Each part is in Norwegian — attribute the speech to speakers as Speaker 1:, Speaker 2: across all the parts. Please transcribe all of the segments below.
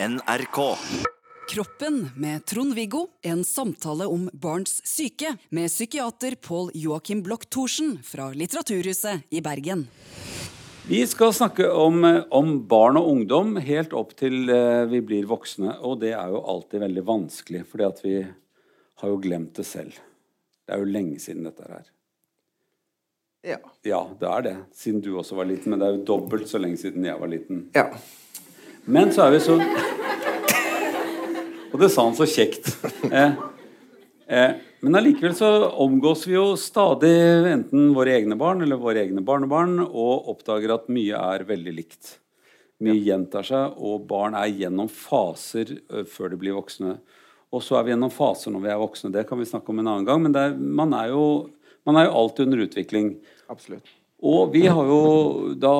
Speaker 1: NRK.
Speaker 2: Kroppen med Trond-Viggo. En samtale om barns syke med psykiater Pål Joakim Bloch Thorsen fra Litteraturhuset i Bergen.
Speaker 3: Vi skal snakke om, om, barn og ungdom helt opp til eh, vi blir voksne. Og det er jo alltid veldig vanskelig, fordi at vi har jo glemt det selv. Det er jo lenge siden dette her.
Speaker 4: Ja.
Speaker 3: Ja, det er det. Siden du også var liten. Men det er jo dobbelt så lenge siden jeg var liten.
Speaker 4: ja.
Speaker 3: Men så er vi så Og det sa han så kjekt. Eh, eh, men allikevel så omgås vi jo stadig enten våre egne barn eller våre egne barnebarn og oppdager at mye er veldig likt. Mye gjentar seg, og barn er gjennom faser før de blir voksne. Og så er vi gjennom faser når vi er voksne. Det kan vi snakke om en annen gang. Men er, man, er jo, man er jo alltid under utvikling.
Speaker 4: Absolutt.
Speaker 3: Og vi har jo da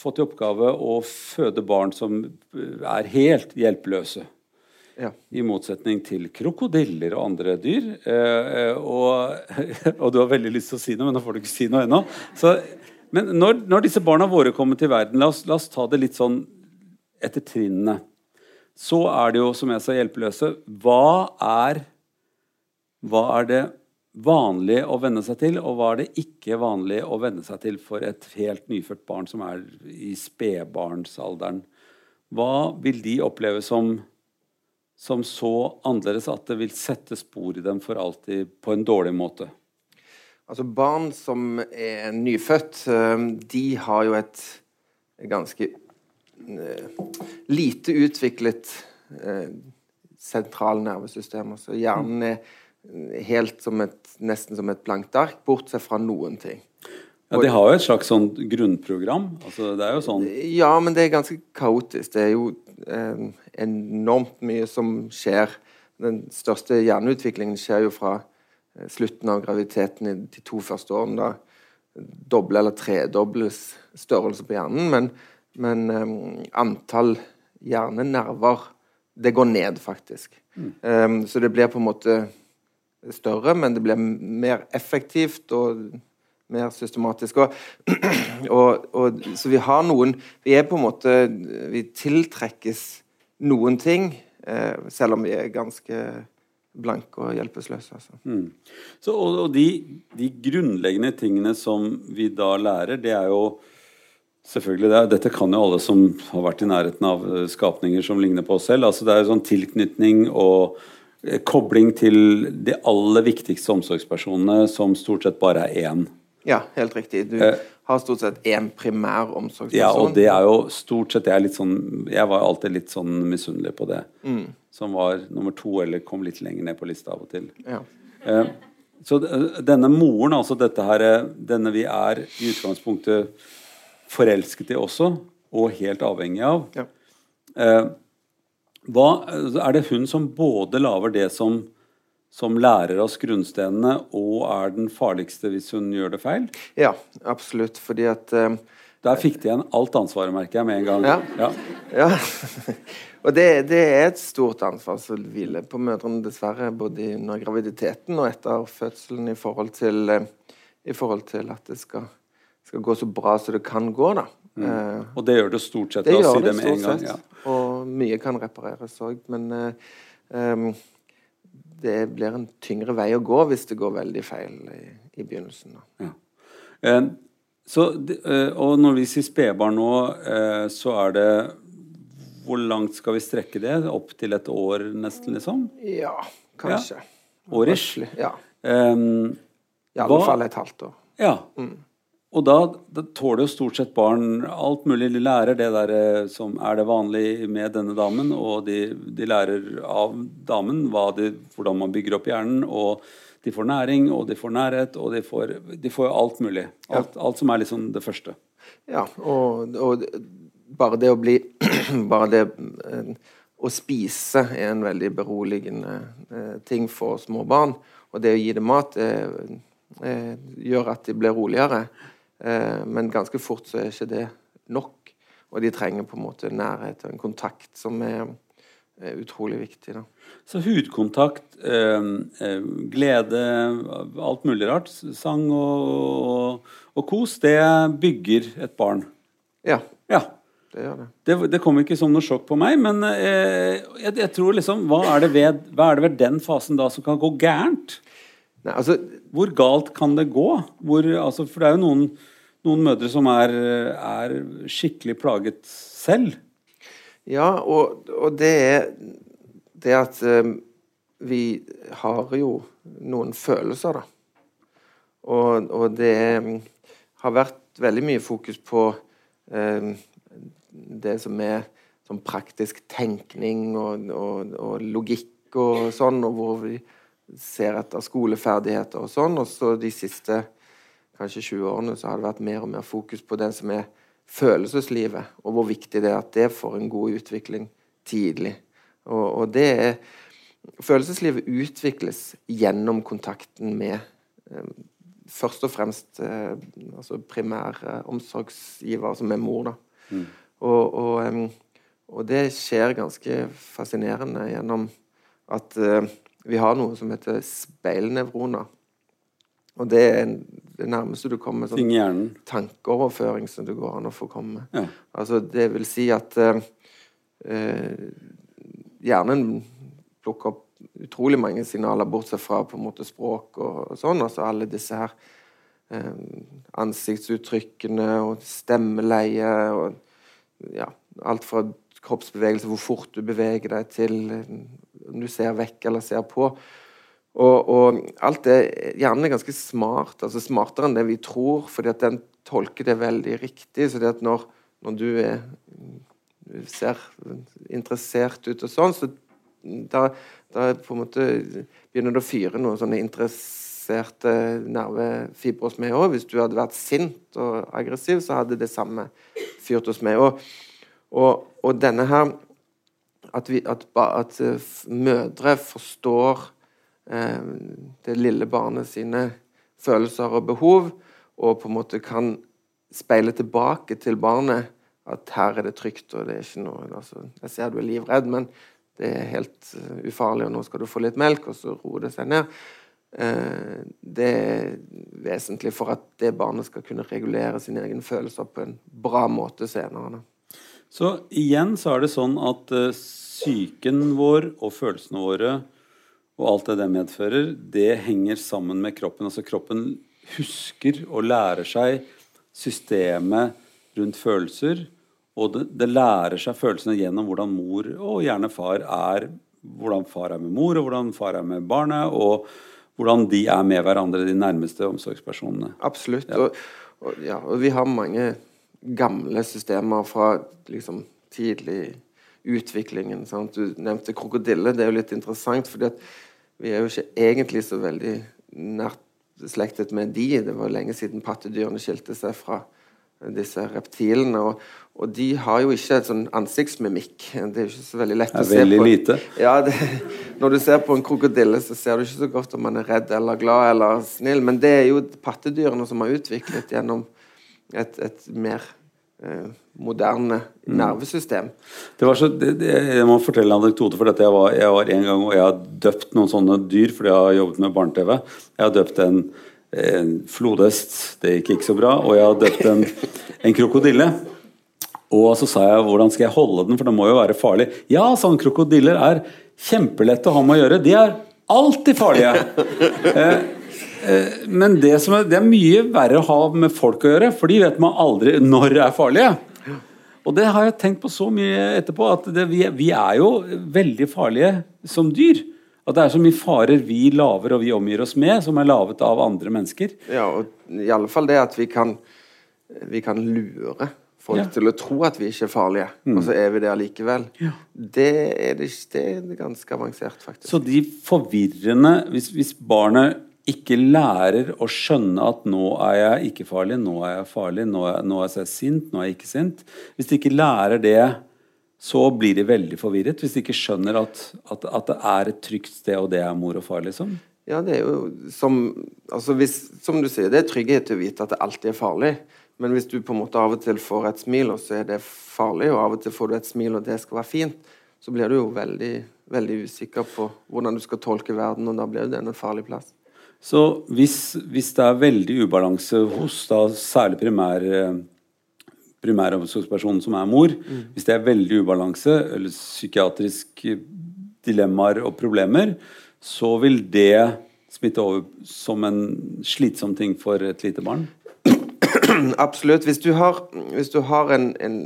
Speaker 3: fått i oppgave å føde barn som er helt hjelpeløse.
Speaker 4: Ja.
Speaker 3: I motsetning til krokodiller og andre dyr. Eh, og, og du har veldig lyst til å si noe, men nå får du ikke si noe ennå. Så, men når, når disse barna våre kommer til verden, la oss, la oss ta det litt sånn etter trinnene. Så er det jo, som jeg sa, hjelpeløse. Hva er, hva er det vanlig å venne seg til, og hva er det ikke vanlig å venne seg til for et helt nyfødt barn som er i spedbarnsalderen? Hva vil de oppleve som, som så annerledes at det vil sette spor i dem for alltid på en dårlig måte?
Speaker 4: Altså Barn som er nyfødt, eh, de har jo et ganske eh, lite utviklet eh, sentralnervesystem. Altså hjernen er helt som et, nesten som et blankt ark, bortsett fra noen ting.
Speaker 3: Ja, De har jo et slags sånn grunnprogram. altså Det er jo sånn
Speaker 4: Ja, men det er ganske kaotisk. Det er jo eh, enormt mye som skjer. Den største hjerneutviklingen skjer jo fra eh, slutten av graviditeten i de to første årene. Da doble eller tredobles størrelse på hjernen. Men, men eh, antall hjernenerver det går ned, faktisk. Eh, så det blir på en måte større, men det blir mer effektivt og mer systematisk. Og, og, og, så vi har noen Vi er på en måte Vi tiltrekkes noen ting, eh, selv om vi er ganske blanke og hjelpeløse. Altså.
Speaker 3: Mm. Så, og, og de, de, grunnleggende tingene som vi da lærer, det er jo selvfølgelig det, Dette kan jo alle som har vært i nærheten av eh, skapninger som ligner på oss selv. altså Det er jo sånn tilknytning og kobling til de aller viktigste omsorgspersonene, som stort sett bare er én.
Speaker 4: Ja, helt riktig. Du
Speaker 3: Eh,
Speaker 4: har stort sett én primær omsorgsperson.
Speaker 3: Ja, og det er jo stort sett Jeg, er sånn, jeg var alltid litt sånn misunnelig på det. Som var nummer to, eller kom litt lenger ned på lista av og til.
Speaker 4: Ja.
Speaker 3: Eh, så denne moren, altså dette her, eh, denne vi er i utgangspunktet forelsket i også, og helt avhengig av
Speaker 4: Ja.
Speaker 3: Hva, Er det hun som både lager det som, som lærer oss grunnstenene, og er den farligste hvis hun gjør det feil?
Speaker 4: ja, absolutt. Fordi at eh,
Speaker 3: Der fikk de igjen alt ansvaret, merker jeg med en gang.
Speaker 4: Ja. Ja. og det, det er et stort ansvar som hviler på mødrene, dessverre. Både under graviditeten og etter fødselen i forhold til, eh, i forhold til at det skal, skal gå så bra som det kan gå. da. Eh,
Speaker 3: Og det gjør det stort sett.
Speaker 4: det
Speaker 3: La oss si
Speaker 4: det
Speaker 3: det med en gang.
Speaker 4: sett.
Speaker 3: Ja.
Speaker 4: Og mye kan repareres òg. Men em, det blir en tyngre vei å gå hvis det går veldig feil i, i begynnelsen. da.
Speaker 3: Eh, så, eh, og når vi sier spedbarn nå, så er det Hvor langt skal vi strekke det? Opp til et år, nesten, liksom?
Speaker 4: Ja, kanskje.
Speaker 3: Årish?
Speaker 4: Ja.
Speaker 3: Um,
Speaker 4: I alle
Speaker 3: Hva-
Speaker 4: fall et halvt år.
Speaker 3: ja. Og da, da tåler jo stort sett barn alt mulig. De lærer det der eh, som er det vanlige med denne damen, og de, de lærer av damen de, hvordan man bygger opp hjernen. og de får næring, og de får nærhet, og de får, de får alt mulig. Alt, alt som er liksom det første.
Speaker 4: Ja, og, og bare det å bli Bare det eh, å spise er en veldig beroligende eh, ting for små barn. Og det å gi dem mat det, gjør at de blir roligere. Eh, men ganske fort så er ikke det nok. Og de trenger på en måte nærhet og en kontakt som er, er utrolig viktig. da.
Speaker 3: Så hudkontakt, eh, eh, glede, alt mulig rart, sang og, og, og kos, det bygger et barn.
Speaker 4: Ja.
Speaker 3: Ja.
Speaker 4: det gjør det.
Speaker 3: Det, det kom ikke som noe sjokk på meg, men jeg, jeg, tror liksom hva er, ved, hva er, det ved, den fasen da som kan gå gærent?
Speaker 4: Nei, altså,
Speaker 3: Hvor galt kan det gå? Hvor, altså, for det er jo noen, noen mødre som er, er, skikkelig plaget selv.
Speaker 4: Ja, og, og det er det at um, vi har jo noen følelser, da. Og, og det um, har vært veldig mye fokus på um, det som er sånn praktisk tenkning og, og, og, logikk og sånn, og hvor vi ser etter skoleferdigheter og sånn. Og så de siste kanskje 20 årene så har det vært mer og mer fokus på det som er følelseslivet, og hvor viktig det er at det får en god utvikling tidlig. Og, og det er Følelseslivet utvikles gjennom kontakten med eh, først og fremst eh, altså primær eh, omsorgsgiver, som er mor. da. Mm. Og, og, og, det skjer ganske fascinerende gjennom at uh, vi har noe som heter speilnevroner. Og det er det nærmeste du kommer
Speaker 3: sånn
Speaker 4: tankeoverføring som det går an å få komme. Ja. Altså, det vil si at uh, uh, hjernen plukker opp utrolig mange signaler, bortsett fra på en måte språk og, og sånn. Altså alle disse her eh, ansiktsuttrykkene og stemmeleie og ja, alt fra kroppsbevegelse, hvor fort du beveger deg, til om du ser vekk eller ser på. Og, og alt er ganske smart, altså smartere enn det vi tror, fordi at den tolker det veldig riktig. så det at når, når du er, ser interessert ut og sånn, så da, da på en måte begynner det å fyre noen sånne interesserte nervefibre hos meg òg. Hvis du hadde vært sint og aggressiv, så hadde det samme fyrt hos meg. Og, og, og denne her At, vi, at, at uh, mødre forstår eh, det lille barnet sine følelser og behov, og på en måte kan speile tilbake til barnet at her er det trygt, og det er ikke noe altså, Jeg ser du er livredd, men det er helt uh, ufarlig, og nå skal du få litt melk, og så roer det seg ned. Eh, det er vesentlig for at det barnet skal kunne regulere sine egne følelser på en bra måte senere.
Speaker 3: Så igjen så er det sånn at uh, psyken vår og følelsene våre og alt det det medfører, det henger sammen med kroppen. Altså kroppen husker og lærer seg systemet rundt følelser. Og det, det lærer seg følelsene gjennom hvordan mor og gjerne far er hvordan far er med mor, og hvordan far er med barnet, og hvordan de er med hverandre, de nærmeste omsorgspersonene.
Speaker 4: Absolutt. Ja. Og, og, ja, og vi har mange gamle systemer fra liksom, tidlig utviklingen. Sant? Du nevnte krokodille. Det er jo litt interessant, fordi vi er jo ikke egentlig så veldig nært slektet med de. Det var lenge siden pattedyrene skilte seg fra disse reptilene. Og, og de har jo ikke et sånn ansiktsmimikk. Det er jo ikke så veldig lett å se
Speaker 3: på. Veldig Lite.
Speaker 4: Ja, det, når du ser på en krokodille, så ser du ikke så godt om man er redd eller glad eller snill, men det er jo pattedyrene som har utviklet gjennom et, et mer moderne mm. nervesystem.
Speaker 3: Det var så, det, det, jeg må fortelle en anekdote. for dette. Jeg var, jeg var en gang og jeg har døpt noen sånne dyr fordi jeg har jobbet med barne-TV. Jeg har døpt en, en flodhest, det gikk ikke så bra. Og jeg har døpt en, en krokodille. Og så sa jeg hvordan skal jeg holde den, for det må jo være farlig. Ja, sånne krokodiller er kjempelette å ha med å gjøre. De er alltid farlige. eh, Eh, men det, er, det, er, mye verre å ha med folk å gjøre, for de vet man aldri når er farlige. Og det har jeg tenkt på så mye etterpå, at det, vi, vi, er jo veldig farlige som dyr. At det er så mye farer vi lager og vi omgir oss med, som er laget av andre mennesker.
Speaker 4: Ja, og i alle fall det at vi kan, vi kan lure folk ja. til å tro at vi ikke er farlige, mm. og så er vi det allikevel. Ja. Det, er det, det, er ganske avansert, faktisk.
Speaker 3: Så de forvirrende Hvis, hvis barnet ikke lærer å skjønne at nå er jeg ikke farlig, nå er jeg farlig, nå er, nå er jeg sint, nå er jeg ikke sint Hvis de ikke lærer det, så blir de veldig forvirret. Hvis de ikke skjønner at, at, at det er et trygt sted, og det er mor og far, liksom.
Speaker 4: Ja, det er jo som altså hvis, Som du sier, det er trygghet til å vite at det alltid er farlig. Men hvis du på en måte av og til får et smil, og så er det farlig, og av og til får du et smil, og det skal være fint, så blir du jo veldig, veldig usikker på hvordan du skal tolke verden, og da blir det en farlig plass.
Speaker 3: Så hvis, hvis, det er veldig ubalanse hos da, særlig primær, primæromsorgspersonen som er mor, hvis det er veldig ubalanse eller psykiatriske dilemmaer og problemer, så vil det smitte over som en slitsom ting for et lite barn?
Speaker 4: Absolutt. Hvis du har, hvis du har en, en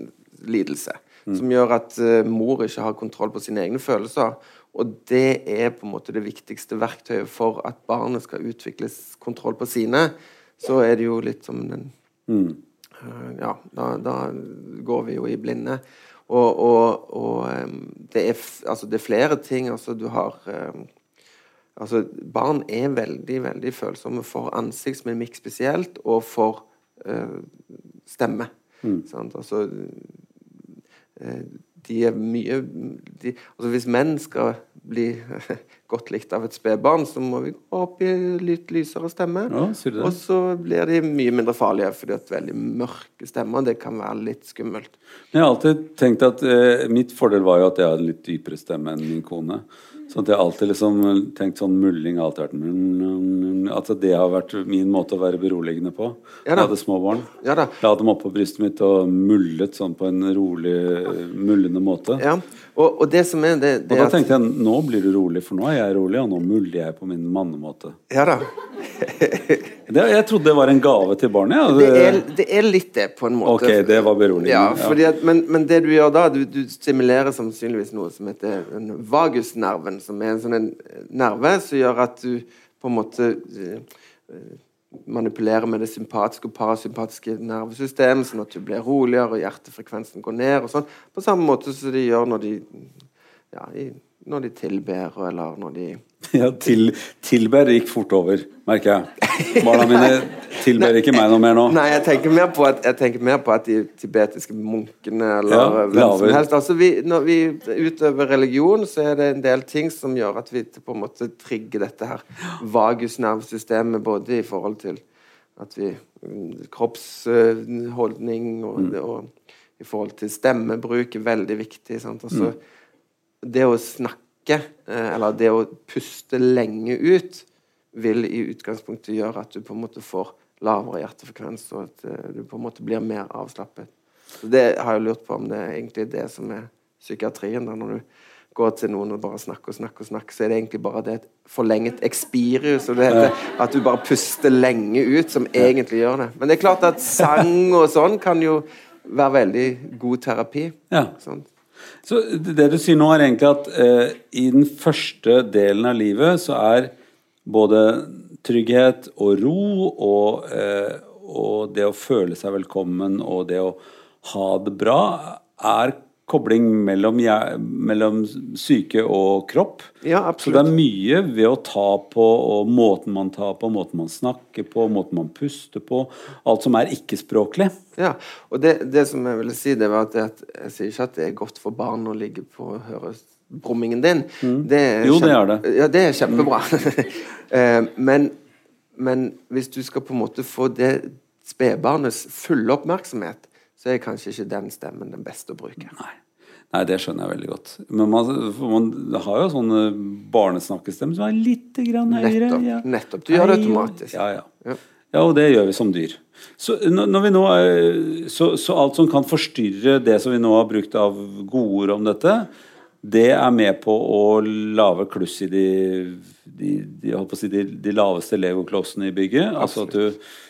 Speaker 4: lidelse mm. som gjør at uh, mor ikke har kontroll på sine egne følelser, og det er på en måte det viktigste verktøyet for at barnet skal utvikle kontroll på sine, så er det jo litt som den mm. uh, Ja, da, da, går vi jo i blinde. Og, og, og um, det, er, altså, det, er, flere ting. Altså, du har um, Altså, barn er veldig veldig følsomme for ansiktsmimikk spesielt, og for uh, stemme. Mm. Altså, uh, de er mye de, altså Hvis menn skal bli godt likt av et spedbarn, så må vi gå opp i litt lysere stemme.
Speaker 3: Ja,
Speaker 4: og så blir de mye mindre farlige, fordi at veldig mørke stemmer det kan være litt skummelt.
Speaker 3: Jeg har alltid tenkt at eh, Mitt fordel var jo at jeg hadde en litt dypere stemme enn min kone. Så at jeg alltid liksom tenkt sånn mulling har alltid vært At det har vært min måte å være beroligende på. Ja, jeg hadde små barn.
Speaker 4: Ja,
Speaker 3: La dem oppå brystet mitt og mullet sånn på en rolig, mullende måte.
Speaker 4: Ja, og, og, det som er det, det
Speaker 3: Og da tenkte jeg nå blir du rolig, for nå er jeg rolig, og nå muller jeg på min mannemåte.
Speaker 4: Ja da.
Speaker 3: det, jeg trodde det var en gave til barnet. Ja.
Speaker 4: Det, er, det, er, litt det, på en måte.
Speaker 3: Ok, det var beroligende.
Speaker 4: Ja, at, men, men, det du gjør da, du, du, stimulerer sannsynligvis noe som heter vagusnerven, som er en sånn nerve som gjør at du på en måte uh, manipulerer med det sympatiske og parasympatiske nervesystemet, sånn at du blir roligere og hjertefrekvensen går ned. og sånn, På samme måte som de gjør når de, ja, når de tilber, eller når de
Speaker 3: Ja, til, tilber gikk fort over, merker jeg. Barna mine tilber ikke meg noe mer nå.
Speaker 4: Nei, jeg tenker mer på at, mer på at de tibetiske munkene eller ja, hvem som helst altså vi, Når vi utøver religion, så er det en del ting som gjør at vi på en måte trigger dette her vagusnervesystemet, både i forhold til at vi Kroppsholdning og, mm. og, i forhold til stemmebruk er veldig viktig. Sant? Altså, mm. Det å snakke trekke, eh, eller det å puste lenge ut, vil i utgangspunktet gjøre at du på en måte får lavere hjertefrekvens, og at eh, du på en måte blir mer avslappet. Så Det har jeg lurt på om det er egentlig det som er psykiatrien. da, når du går til noen og bare snakker og snakker, og snakker, så er det egentlig bare det et forlenget ekspirus, som det heter at du bare puster lenge ut, som egentlig gjør det. Men det er klart at sang og sånn kan jo være veldig god terapi.
Speaker 3: Ja. Sånn. Så det du sier nå, er egentlig at eh, i den første delen av livet så er både trygghet og ro og, eh, og det å føle seg velkommen og det å ha det bra er kobling mellom, mellom syke og kropp.
Speaker 4: Ja,
Speaker 3: absolutt. Så det er mye ved å ta på, og måten man tar på, måten man snakker på, måten man puster på. Alt som er ikke-språklig.
Speaker 4: Ja, og det, det, som jeg ville si, det var at jeg, jeg sier ikke at det er godt for barn å ligge på og høre brummingen din.
Speaker 3: Mm. Det jo, det er det.
Speaker 4: Ja, det er kjempebra. Mm. men, men hvis du skal på en måte få det spedbarnets fulle oppmerksomhet, så er kanskje ikke den stemmen den beste å bruke.
Speaker 3: Nei. Nei, det skjønner jeg veldig godt. Men man, man har jo sånne barnesnakkestemmer som er litt grann høyere.
Speaker 4: Nettopp. Ja. nettopp. Du gjør det automatisk.
Speaker 3: Ja, ja. ja. ja, og det gjør vi som dyr. Så, når vi nå er, så, så, alt som kan forstyrre det som vi nå har brukt av godord om dette, det er med på å lage kluss i de, de, de, si, de laveste legoklossene i bygget. Absolutt. Altså at du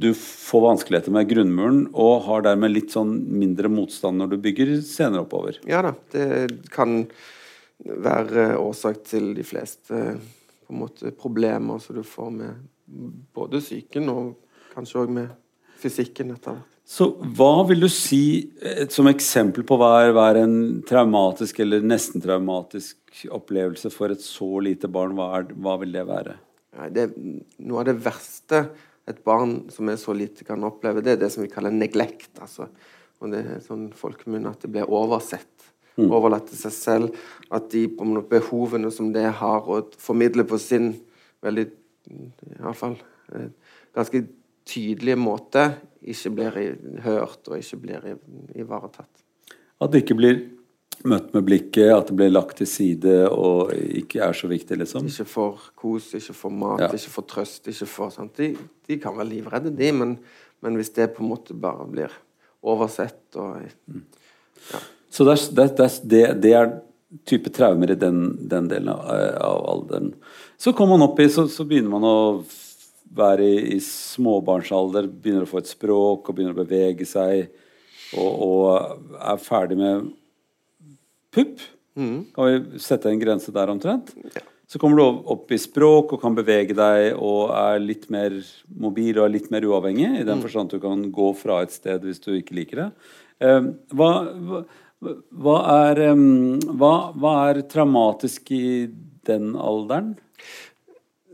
Speaker 3: du får vanskeligheter med grunnmuren og har dermed litt sånn mindre motstand når du bygger senere oppover.
Speaker 4: Ja da, det kan være årsak til de fleste måte, problemer som du får med både psyken og kanskje òg med fysikken etter hvert.
Speaker 3: Så hva vil du si eh, som eksempel på hva er, en traumatisk eller nesten traumatisk opplevelse for et så lite barn? Hva, er, hva vil det være?
Speaker 4: Ja, det, noe av det verste et barn som er så lite, kan oppleve, det er det som vi kaller neglekt. Altså. Og det er sånn folkemunne at det blir oversett. Mm. Overlatt til seg selv. At de behovene som det har, å formidle på sin veldig Iallfall eh, ganske tydelige måte, ikke blir hørt og ikke blir ivaretatt.
Speaker 3: At det ikke blir møtt med blikket, at det blir lagt til side og ikke er så viktig, liksom.
Speaker 4: Ikke for kos, ikke for mat, ja. ikke for trøst. ikke for sånt. De, de kan være livredde, de, men, men, hvis det på en måte bare blir oversett og
Speaker 3: Så det er, det, er, det er type traumer i den, den delen av, av alderen. Så kommer man opp i, så, så begynner man å være i, i, småbarnsalder, begynner å få et språk og begynner å bevege seg, og, og er ferdig med pupp. Mm. Kan vi sette en grense der omtrent? Ja. Så kommer du opp i språk og kan bevege deg og er litt mer mobil og er litt mer uavhengig, i den mm. forstand at du kan gå fra et sted hvis du ikke liker det. Uh, hva, hva hva er, hva, hva er, traumatisk i den alderen?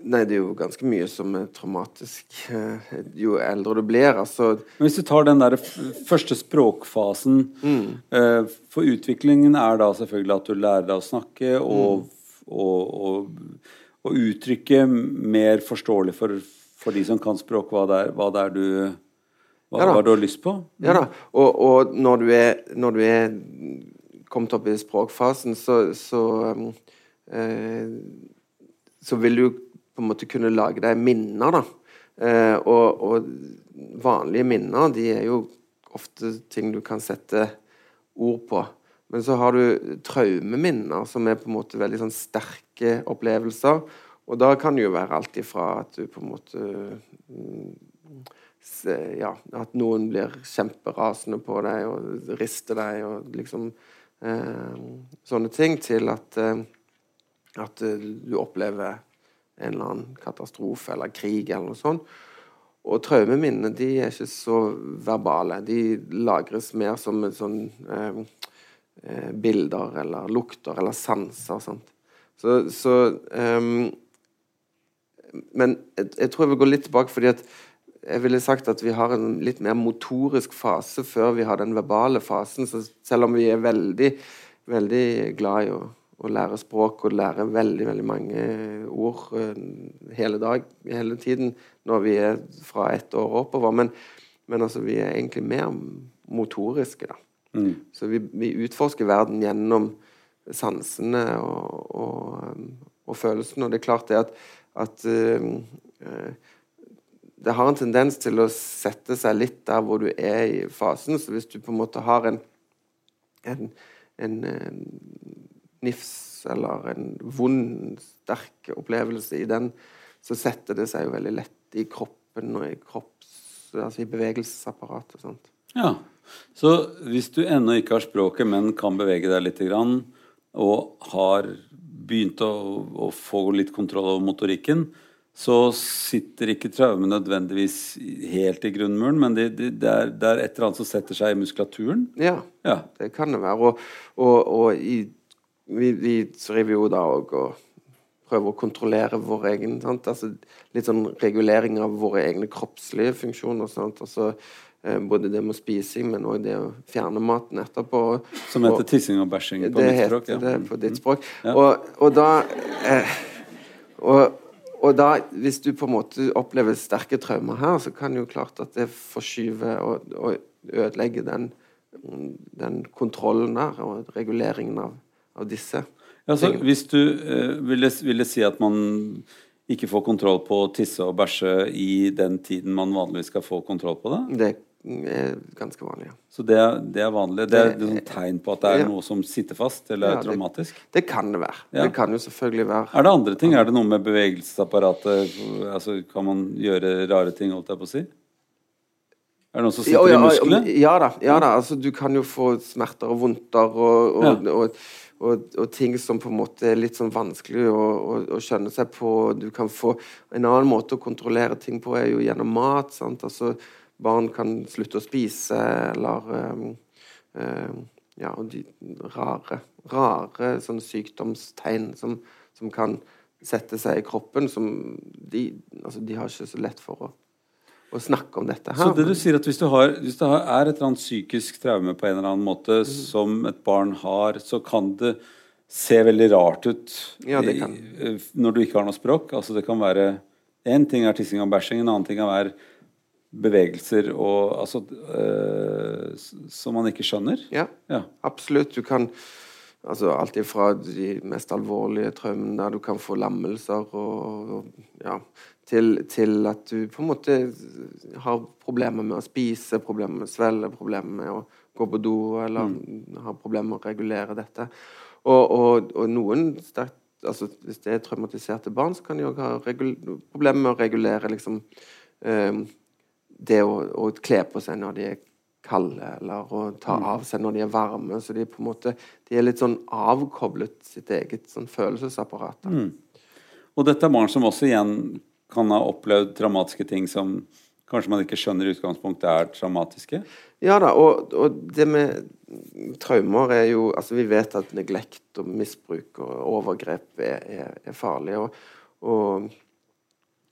Speaker 4: Nei, det er jo ganske mye som er traumatisk eh, jo eldre du blir. Altså.
Speaker 3: Men hvis du tar den der første språkfasen mm. Eh, for utviklingen er da selvfølgelig at du lærer deg å snakke og, mm. og, og, og uttrykke mer forståelig for, for, de som kan språk, hva det er, hva det er du hva, ja, hva du har lyst på?
Speaker 4: Ja da. Og, og når, du er, når, du er, kommet opp i språkfasen, så, så, eh, så vil du på en måte kunne lage deg minner, da. Eh, og, og, vanlige minner, de er jo ofte ting du kan sette ord på. Men så har du traumeminner, som er på en måte veldig sånn sterke opplevelser. Og da kan det jo være alt ifra at du på en måte mm, ja, at noen blir kjemperasende på deg og rister deg og liksom eh, Sånne ting til at, eh, at du opplever en eller annen katastrofe eller krig eller noe sånt. Og traumeminnene de er ikke så verbale. De lagres mer som sånn eh, eh, bilder eller lukter eller sanser. Sant? Så, så eh, Men jeg, jeg, tror jeg vil gå litt tilbake, fordi at jeg ville sagt at vi har en litt mer motorisk fase før vi har den verbale fasen. Så selv om vi er veldig, veldig glad i å, å lære språk og lære veldig, veldig mange ord uh, hele dag, hele tiden, når vi er fra ett år oppover Men, men altså, vi er egentlig mer motoriske, da. Mm. Så vi, vi, utforsker verden gjennom sansene og, og, og, følelsene. Og det er klart det at, at uh, det har en tendens til å sette seg litt der hvor du er i fasen. Så hvis du på en måte har en, en, en, en nifs eller en vond, sterk opplevelse i den, så setter det seg jo veldig lett i kroppen og i kropps... Altså i bevegelsesapparatet sånt.
Speaker 3: Ja. Så hvis du ennå ikke har språket, men kan bevege deg litt, og har begynt å, å få litt kontroll over motorikken, så sitter ikke traumen nødvendigvis helt i grunnmuren, men det, det, det, er, det, er, et eller annet som setter seg i muskulaturen?
Speaker 4: Ja, ja. det kan det være. Og, og, og i, vi, vi driver jo da og, prøver å kontrollere vår egen altså Litt sånn regulering av våre egne kroppslige funksjoner. Sant? Altså, eh, både det med spising, men òg det å fjerne maten etterpå.
Speaker 3: Som heter tissing og bæsjing på mitt språk?
Speaker 4: Heter det på ditt språk. Ja. Og, og, da eh, og og da, hvis du på en måte opplever sterke traumer her, så kan jo klart at det forskyver og, og ødelegger den, den, kontrollen der, og reguleringen av, av disse.
Speaker 3: Ja, så hvis du eh, ville, ville si at man ikke får kontroll på å tisse og bæsje i den tiden man vanligvis skal få kontroll på det?
Speaker 4: Det er ganske vanlig. Ja.
Speaker 3: Så det, det, er vanlig? Det er et sånn tegn på at det er ja. noe som sitter fast, eller er ja, traumatisk?
Speaker 4: Det, det, kan det være. Det kan jo selvfølgelig være
Speaker 3: Er det andre ting? Er det noe med bevegelsesapparatet? Altså, kan man gjøre rare ting, holdt jeg på å si? Er det noen som sitter i musklene?
Speaker 4: Ja da. ja da, altså Du kan jo få smerter og vondter og, og, og, og, ting som på en måte er litt sånn vanskelig å, å, å, skjønne seg på. Du kan få En annen måte å kontrollere ting på er jo gjennom mat. sant, altså barn kan slutte å spise, eller um, um, Ja, og de rare, rare sånne sykdomstegn som, som, kan sette seg i kroppen, som de, altså, de har ikke så lett for å, å snakke om dette her.
Speaker 3: Så det du sier at hvis du, har, hvis det er et eller annet psykisk traume på en eller annen måte mm. som et barn har, så kan det se veldig rart ut
Speaker 4: ja, det kan.
Speaker 3: når du ikke har noe språk. Altså det kan være Én ting er tissing og bæsjing, en annen ting kan være bevegelser og altså øh, Som man ikke skjønner?
Speaker 4: Ja, ja, absolutt. Du kan Altså alt ifra de mest alvorlige traumene du kan få lammelser, og, og ja, til, til, at du på en måte har problemer med å spise, problemer med å svelge, problemer med å gå på do, eller mm. har problemer med å regulere dette. Og, og, og noen sterkt altså Hvis det er traumatiserte barn, så kan de òg ha problemer med å regulere liksom, eh, det å, å, kle på seg når de er kalde, eller å ta mm. av seg når de er varme. Så de er på en måte de er litt sånn avkoblet sitt eget sånn følelsesapparat. Mm.
Speaker 3: Og dette er barn som også igjen kan ha opplevd dramatiske ting som kanskje man ikke skjønner i utgangspunktet er traumatiske?
Speaker 4: Ja da, og, og, det med traumer er jo Altså, vi vet at neglekt og misbruk og overgrep er, er, er farlig. Og, og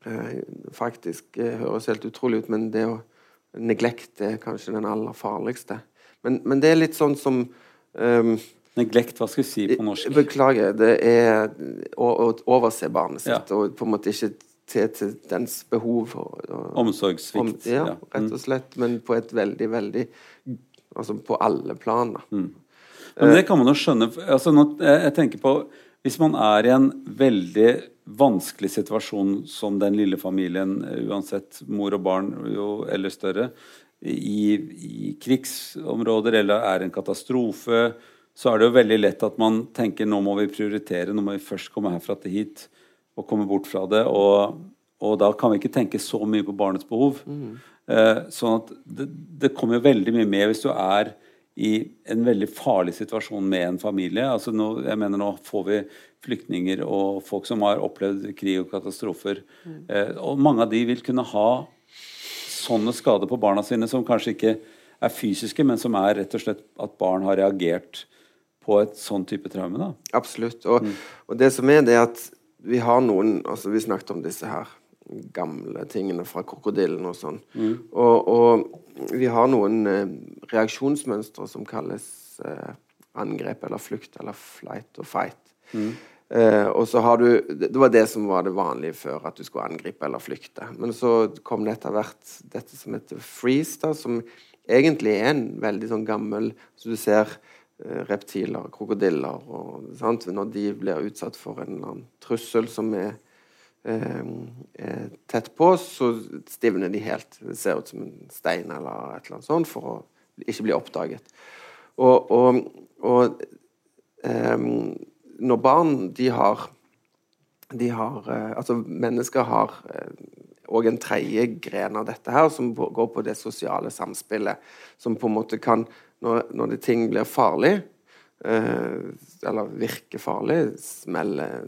Speaker 4: eh, faktisk eh, høres helt utrolig ut, men det å neglekt er kanskje den aller farligste. Men, men det er litt sånn som um,
Speaker 3: Neglekt, hva skal vi si på norsk?
Speaker 4: Beklager. Det er å, å overse barnet sitt, ja. og på en måte ikke til, til dens behov. Og, og,
Speaker 3: Omsorgssvikt. Om,
Speaker 4: ja, rett og mm. slett. Men på et veldig, veldig Altså på alle planer. Mm.
Speaker 3: Men det kan man jo skjønne. Altså, nå, jeg tenker på Hvis man er i en veldig vanskelig situasjon som den lille familien, uansett mor og barn jo, eller større, i, i krigsområder eller er en katastrofe, så er det jo veldig lett at man tenker nå må vi prioritere, nå må vi først komme herfra til hit og komme bort fra det. Og, og, da kan vi ikke tenke så mye på barnets behov. Mm. Eh, sånn at det, det, kommer veldig mye med hvis du er i en veldig farlig situasjon med en familie. Altså nå, jeg mener Nå får vi flyktninger og folk som har opplevd krig og katastrofer. Mm. Eh, og mange av de vil kunne ha sånne skader på barna sine som kanskje ikke er fysiske, men som er rett og slett at barn har reagert på et sånn type traume. da.
Speaker 4: Absolutt. Og, mm. og det som er, det er at vi har noen altså Vi snakket om disse her gamle tingene fra krokodillen og sånn. Mm. Og, og, vi har noen eh, reaksjonsmønstre som kalles eh, angrep eller flukt eller flight og fight. Mm. Eh, og så har du Det var det som var det vanlige før, at du skulle angripe eller flykte. Men så kom det etter hvert dette som heter freeze, da, som egentlig er en veldig sånn gammel Så du ser Eh, reptiler, krokodiller og, sant? Når de blir utsatt for en eller annen trussel som er, tett på, så stivner de helt. Det ser ut som en stein eller et eller annet sånt for å ikke bli oppdaget. Og, og, og eh, når barn de har, de har eh, Altså, mennesker har og en tredje gren av dette her, som går på det sosiale samspillet. Som på en måte kan når, når det ting blir farlig, eh, eller virker farlig, smeller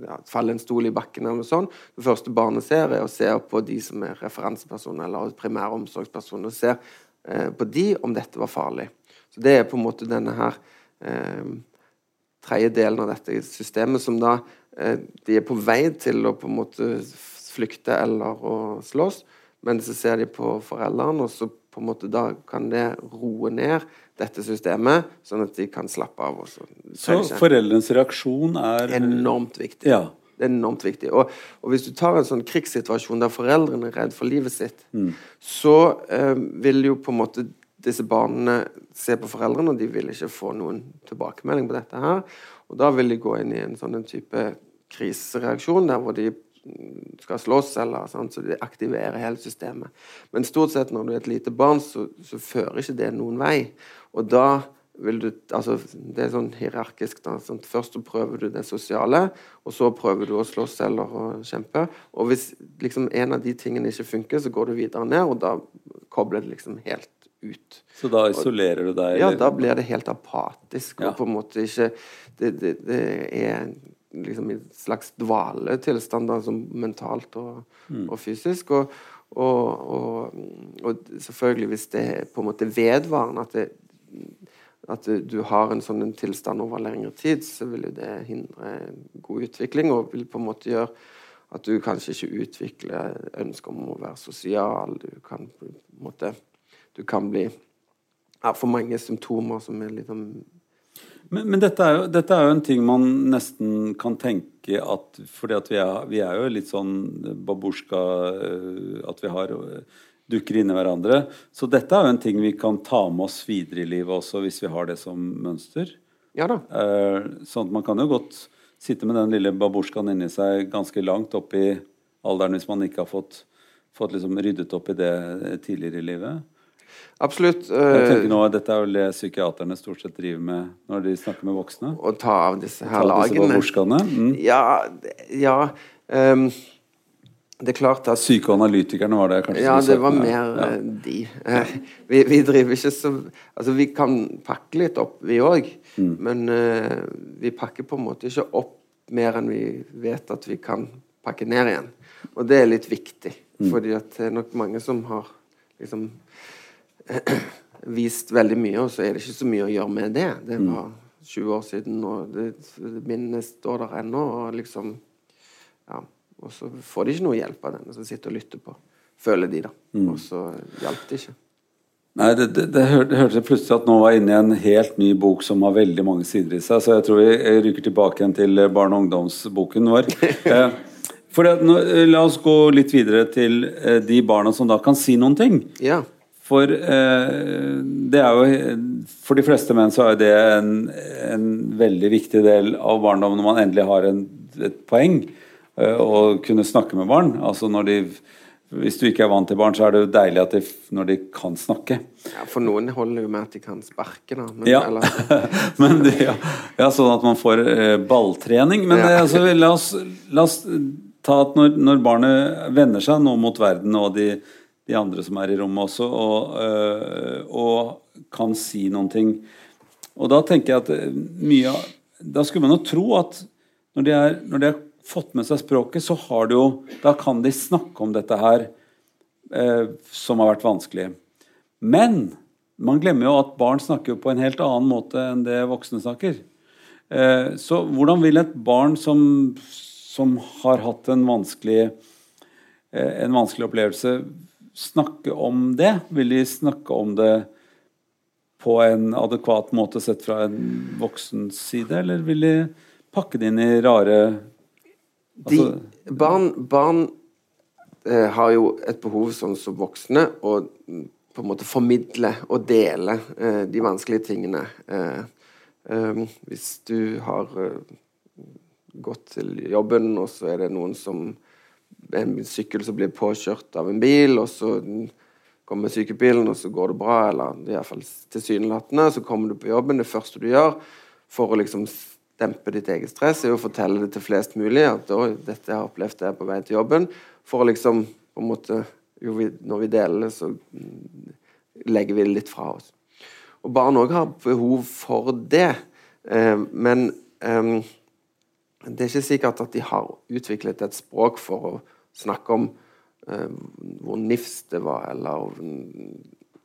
Speaker 4: ja, faller en stol i bakken eller noe sånt. Det første barnet ser, er å se på de som er referansepersoner eller primæromsorgspersoner, og ser eh, på de om dette var farlig. Så Det er på en måte denne her eh, tredje delen av dette systemet som da eh, De er på vei til å på en måte flykte eller å slåss, men så ser de på foreldrene, og så på en måte da kan det roe ned dette systemet, sånn at de kan slappe av. Også.
Speaker 3: Så foreldrenes reaksjon er
Speaker 4: Enormt viktig.
Speaker 3: Ja.
Speaker 4: Det er enormt viktig. Og, og, hvis du tar en sånn krigssituasjon der foreldrene er redd for livet sitt, mm. så eh, vil jo på en måte disse barna se på foreldrene, og de vil ikke få noen tilbakemelding på dette her. Og da vil de gå inn i en sånn type krisereaksjon der hvor de skal slåss, eller sånn, så det aktiverer hele systemet. Men stort sett når du er et lite barn, så, så fører ikke det noen vei. Og da vil du altså Det er sånn hierarkisk. da, sånn, Først så prøver du det sosiale, og så prøver du å slåss eller å kjempe. Og hvis liksom en av de tingene ikke funker, så går du videre ned, og da kobler det liksom helt ut.
Speaker 3: Så da isolerer du deg?
Speaker 4: Ja, da blir det helt apatisk. og på en måte ikke det, det, det er liksom i en slags dvaletilstand, altså mentalt og, mm. og fysisk. Og, og, og, selvfølgelig, hvis det er på en måte vedvarende at, det, at du har en sånn tilstand over lengre tid, så vil jo det hindre god utvikling og vil på en måte gjøre at du kanskje ikke utvikler ønsket om å være sosial. Du kan på en måte Du kan bli ja, for mange symptomer som er litt sånn
Speaker 3: men, men dette, er jo, dette, er jo, en ting man nesten kan tenke at fordi at vi er, vi er jo litt sånn babusjka eh, At vi har eh, dukker inni hverandre. Så dette er jo en ting vi kan ta med oss videre i livet også, hvis vi har det som mønster.
Speaker 4: Ja da.
Speaker 3: Eh, sånn at man kan jo godt sitte med den lille babusjkaen inni seg ganske langt opp i alderen hvis man ikke har fått, fått liksom ryddet opp i det tidligere i livet.
Speaker 4: Absolutt.
Speaker 3: Jeg
Speaker 4: eh,
Speaker 3: tenker nå, Dette er vel det psykiaterne stort sett driver med når de snakker med voksne.
Speaker 4: Å ta av disse her lagene.
Speaker 3: Mm.
Speaker 4: Ja, ja um, Det er klart at
Speaker 3: Psykoanalytikerne var det kanskje
Speaker 4: Ja, det var mer
Speaker 3: Ja.
Speaker 4: eh, de. Eh, vi, vi driver ikke så Altså, vi kan pakke litt opp, vi òg.
Speaker 3: Mm.
Speaker 4: Men uh, vi pakker på en måte ikke opp mer enn vi vet at vi kan pakke ned igjen. Og det er litt viktig.
Speaker 3: Mm.
Speaker 4: Fordi at det er nok mange som har liksom vist veldig mye, og så er det ikke så mye å gjøre med det. Det
Speaker 3: Mm.
Speaker 4: var 20 år siden, og det, minnet står der ennå. Og liksom Ja. Og så får de ikke noe hjelp av den som sitter og lytter på. Føler de, da.
Speaker 3: Mm.
Speaker 4: Og så hjalp det ikke.
Speaker 3: Nei, det, det, det hør- det hørtes plutselig at nå var jeg inne i en helt ny bok som har veldig mange sider i seg. Så jeg tror vi rykker tilbake igjen til eh, barne- og ungdomsboken vår. Eh, For det, nå, eh, La oss gå litt videre til de barna som da kan si noen ting.
Speaker 4: Ja.
Speaker 3: For eh, det er jo For de fleste menn så er det en, en veldig viktig del av barndommen når man endelig har en, et poeng. eh, Å kunne snakke med barn. Altså når de Hvis du ikke er vant til barn, så er det jo deilig at de, når de kan snakke.
Speaker 4: ja. For noen holder jo med at de kan sparke, da. Men,
Speaker 3: Ja.
Speaker 4: eller,
Speaker 3: Men det, ja, ja, sånn at man får eh, balltrening. Men
Speaker 4: Ja.
Speaker 3: det, altså, la, oss, la oss ta at når, når barnet vender seg nå mot verden og de, de andre som er i rommet også, og, øh, og kan si noen ting Og da tenker jeg at eh, mye av Da skulle man jo tro at når de, er, når de har fått med seg språket, så har de jo Da kan de snakke om dette her eh, som har vært vanskelig. Men man glemmer jo at barn snakker jo på en helt annen måte enn det voksne snakker. Eh, så hvordan vil et barn som, som har hatt en vanskelig, eh, en vanskelig opplevelse, snakke om det? Vil de snakke om det på en adekvat måte sett fra en voksens side, eller vil de pakke det inn i rare
Speaker 4: de,
Speaker 3: Altså-
Speaker 4: barn barn eh, har jo et behov, sånn som voksne, å mm, på en måte formidle og dele eh, de vanskelige tingene. Eh, eh, hvis du har eh, gått til jobben, og så er det noen som En sykkel som blir påkjørt av en bil, og så kommer sykebilen, og så går det bra, eller iallfall tilsynelatende. Så kommer du på jobben. Det første du gjør for å liksom dempe ditt eget stress, er å fortelle det til flest mulig. At «Oi, dette har jeg opplevd det på vei til jobben. For å liksom på en måte jo, Når vi deler det, så legger vi det litt fra oss. Og barn òg har behov for det. Eh, men eh, det er ikke sikkert at de har utviklet et språk for å snakke om eh, hvor nifst det var, eller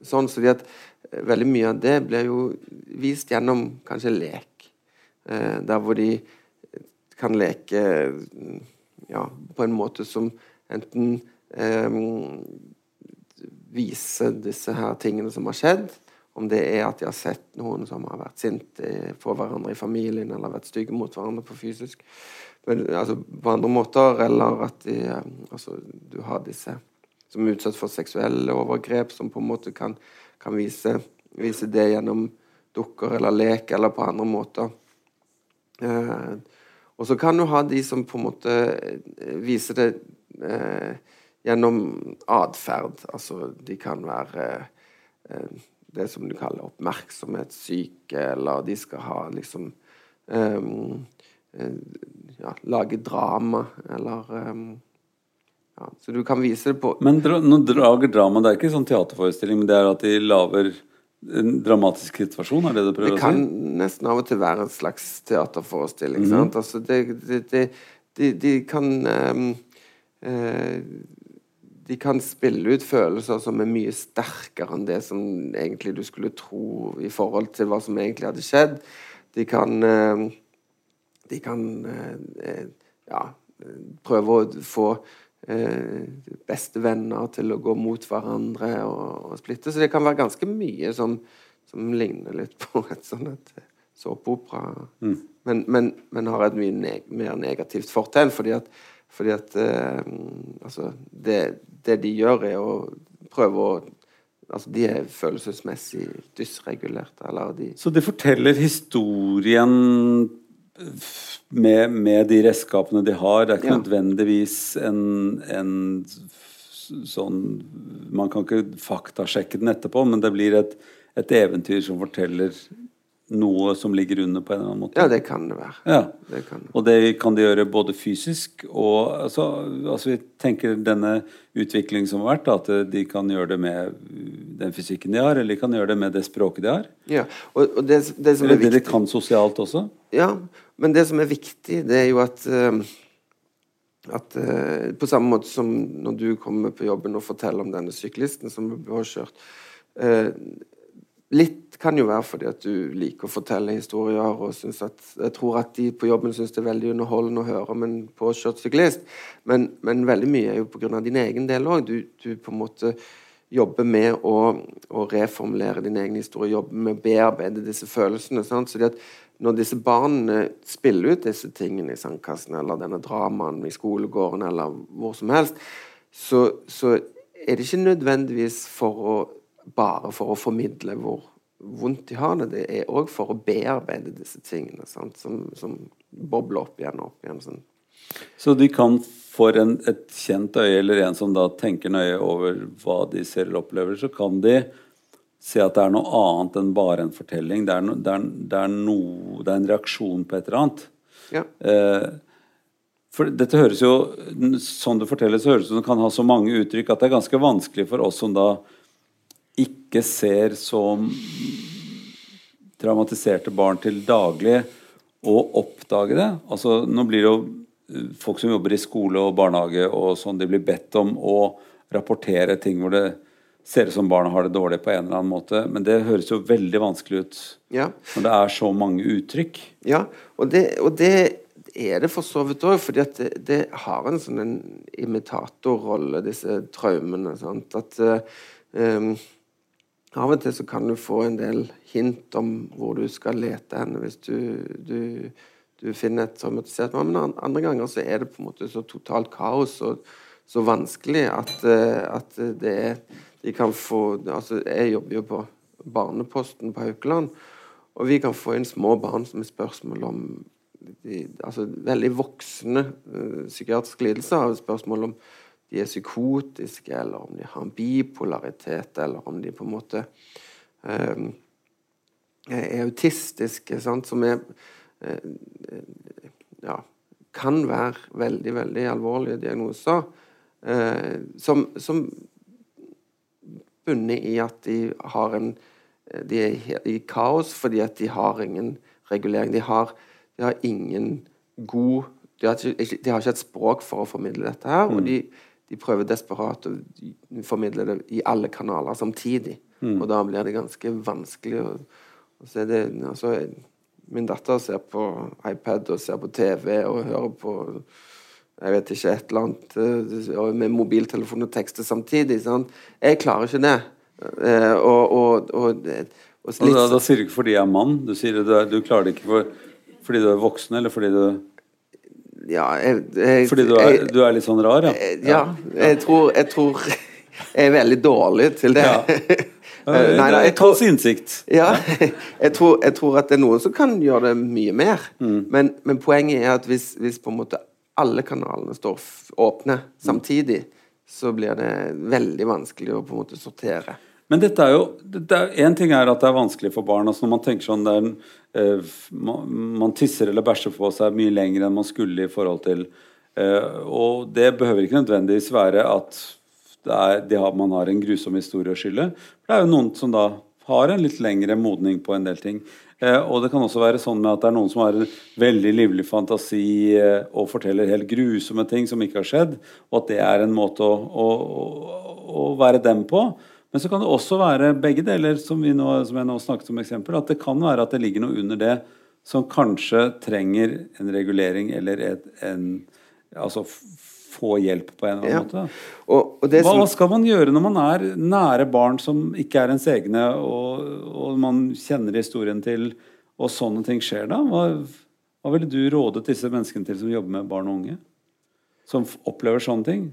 Speaker 4: sånn. Så at eh, veldig mye av det blir jo vist gjennom kanskje lek. Eh, der hvor de kan leke mm, ja, på en måte som enten eh, viser disse her tingene som har skjedd, om det er at de har sett noen som har vært sinte på hverandre i familien, eller vært stygge mot hverandre på fysisk men, altså, på andre måter, eller at de, eh, altså, du har disse som er utsatt for seksuelle overgrep, som på en måte kan, kan vise, vise det gjennom dukker eller lek, eller på andre måter. Eh, og så kan du ha de som på en måte eh, viser det eh, gjennom atferd. Altså, de kan være eh, det som du kaller oppmerksomhetssyke, eller de skal ha liksom eh, ja, lage drama, eller um, ja, Så du kan vise det på
Speaker 3: Men dra, nå drager drama, det er ikke sånn teaterforestilling, men det er at de lager en dramatisk situasjon, er det du
Speaker 4: Det
Speaker 3: prøver å
Speaker 4: kan nesten av og til være en slags teaterforestilling.
Speaker 3: Mhm.
Speaker 4: sant? Altså, det, det, det, de, de kan um, eh, De kan spille ut følelser som er mye sterkere enn det som egentlig du skulle tro i forhold til hva som egentlig hadde skjedd. De kan ehm, De kan eh, ja, prøve å få eh, bestevenner til å gå mot hverandre og, og splitte. Så det kan være ganske mye som, som ligner litt på et sånt et såpeopera. Men, men, men har et mye neg mer negativt fortegn, fordi at, fordi at eh, altså, det, det de gjør, er å prøve å altså de er følelsesmessig dysregulerte. Eller de
Speaker 3: Så de forteller historien med, med de redskapene de har. Det er ikke
Speaker 4: Ja.
Speaker 3: nødvendigvis en, en sånn Man kan ikke faktasjekke den etterpå, men det blir et, et eventyr som forteller noe som ligger under på en eller annen måte.
Speaker 4: Ja, det kan det være.
Speaker 3: Ja.
Speaker 4: Det kan.
Speaker 3: Og det kan de gjøre både fysisk og altså, altså Vi tenker denne utviklingen som har vært, at de kan gjøre det med den fysikken de har, eller de kan gjøre det med det språket de har.
Speaker 4: Ja, og, og det, det som er
Speaker 3: Eller det de kan sosialt også.
Speaker 4: Ja, men det som er viktig, det er jo at eh, at eh, På samme måte som når du kommer på jobben og forteller om denne syklisten som ble påkjørt eh, Litt kan jo være fordi at du liker å fortelle historier, og synes at, jeg tror at de på jobben syns det er veldig underholdende å høre om en påkjørt syklist, men, men veldig mye er jo pga. din egen del òg. Du, du på en måte jobber med å, å reformulere din egen historie, jobber med å bearbeide disse følelsene. Sant? Så det at når disse barna spiller ut disse tingene i sandkassen, eller denne dramaen i skolegården, eller hvor som helst, så, så er det ikke nødvendigvis for å bare for å formidle hvor vondt de har det. Det er òg for å bearbeide disse tingene sant? Som, som bobler opp igjen og opp igjen. Sånn.
Speaker 3: Så de kan for en, et kjent øye, eller en som da tenker nøye over hva de ser eller opplever, så kan de se at det er noe annet enn bare en fortelling. Det er, no, det er, det er, no, det er en reaksjon på et eller annet.
Speaker 4: Ja.
Speaker 3: Eh, for dette høres jo, Sånn du forteller, så høres det ut som det kan ha så mange uttrykk at det er ganske vanskelig for oss som da ikke ser som traumatiserte barn til daglig, å oppdage det. Altså, nå blir det jo eh, folk som jobber i skole og barnehage og sånn, de blir bedt om å rapportere ting hvor det ser ut som barna har det dårlig på en eller annen måte. Men det høres jo veldig vanskelig ut
Speaker 4: Ja.
Speaker 3: når det er så mange uttrykk.
Speaker 4: Ja, og det, og det er det for så vidt òg, fordi at det, det har en sånn imitatorrolle, disse traumene. Sant? At uh, um, av og til så kan du få en del hint om hvor du skal lete henne hvis du, du, du finner et traumatisert mann. Men andre ganger så er det på en måte så totalt kaos og så vanskelig at, eh, at det er De kan få Altså, jeg jobber jo på Barneposten på Haukeland, og vi kan få inn små barn som er spørsmål om de, altså veldig voksne eh, psykiatriske lidelser. har Spørsmål om de er psykotiske, eller om de har en bipolaritet, eller om de på en måte eh, er autistiske, sant? som er eh, ja, kan være veldig, veldig alvorlige diagnoser. Eh, som, som bunner i at de har en De er i kaos fordi at de har ingen regulering. De har, de har ingen god de har, ikke, de har ikke et språk for å formidle dette her, og de, de prøver desperat å formidle det i alle kanaler samtidig. Og da blir det ganske vanskelig å, å se det altså, Min datter ser på iPad og ser på TV og hører på jeg vet ikke, et eller annet eh, med mobiltelefon og tekster samtidig. Sant? Jeg klarer ikke det. Eh, og, og, og, og
Speaker 3: da, da sier du ikke fordi jeg er mann, du sier du, er, du klarer det ikke for, fordi du er voksen, eller fordi du,
Speaker 4: Ja, jeg, jeg,
Speaker 3: fordi du, er, du er litt sånn rar, ja?
Speaker 4: Eh, Ja, jeg tror, jeg tror jeg er veldig dårlig til det.
Speaker 3: Ja.
Speaker 4: Nei, nei, jeg tror,
Speaker 3: innsikt.
Speaker 4: ja, jeg, tror, jeg tror at det er noen som kan gjøre det mye mer.
Speaker 3: Mm.
Speaker 4: Men, men poenget er at hvis, hvis på en måte alle kanalene står åpne samtidig, så blir det veldig vanskelig å på en måte sortere.
Speaker 3: Men dette er jo En ting er at det er vanskelig for barn. altså Når man tenker sånn er en, eh, man, tisser eller bæsjer på seg mye lenger enn man skulle i forhold til eh, Og det behøver ikke nødvendigvis være at er, har, man har en grusom historie å skylde. For det er jo noen som da har en litt lengre modning på en del ting. Eh, og det kan også være sånn med at det er noen som har en veldig livlig fantasi eh, og forteller helt grusomme ting som ikke har skjedd, og at det er en måte å, å, å, å være dem på. Men så kan det også være begge deler, som, vi nå, som jeg nå snakket som eksempel. At det kan være at det ligger noe under det som kanskje trenger en regulering eller et, en Altså få hjelp på en eller annen
Speaker 4: Ja.
Speaker 3: måte.
Speaker 4: Og, og
Speaker 3: Hva,
Speaker 4: som,
Speaker 3: skal man gjøre når man er nære barn som ikke er ens egne, og, og man kjenner historien til, og sånne ting skjer da? Hva, hva ville du rådet disse menneskene til som jobber med barn og unge? Som opplever sånne ting?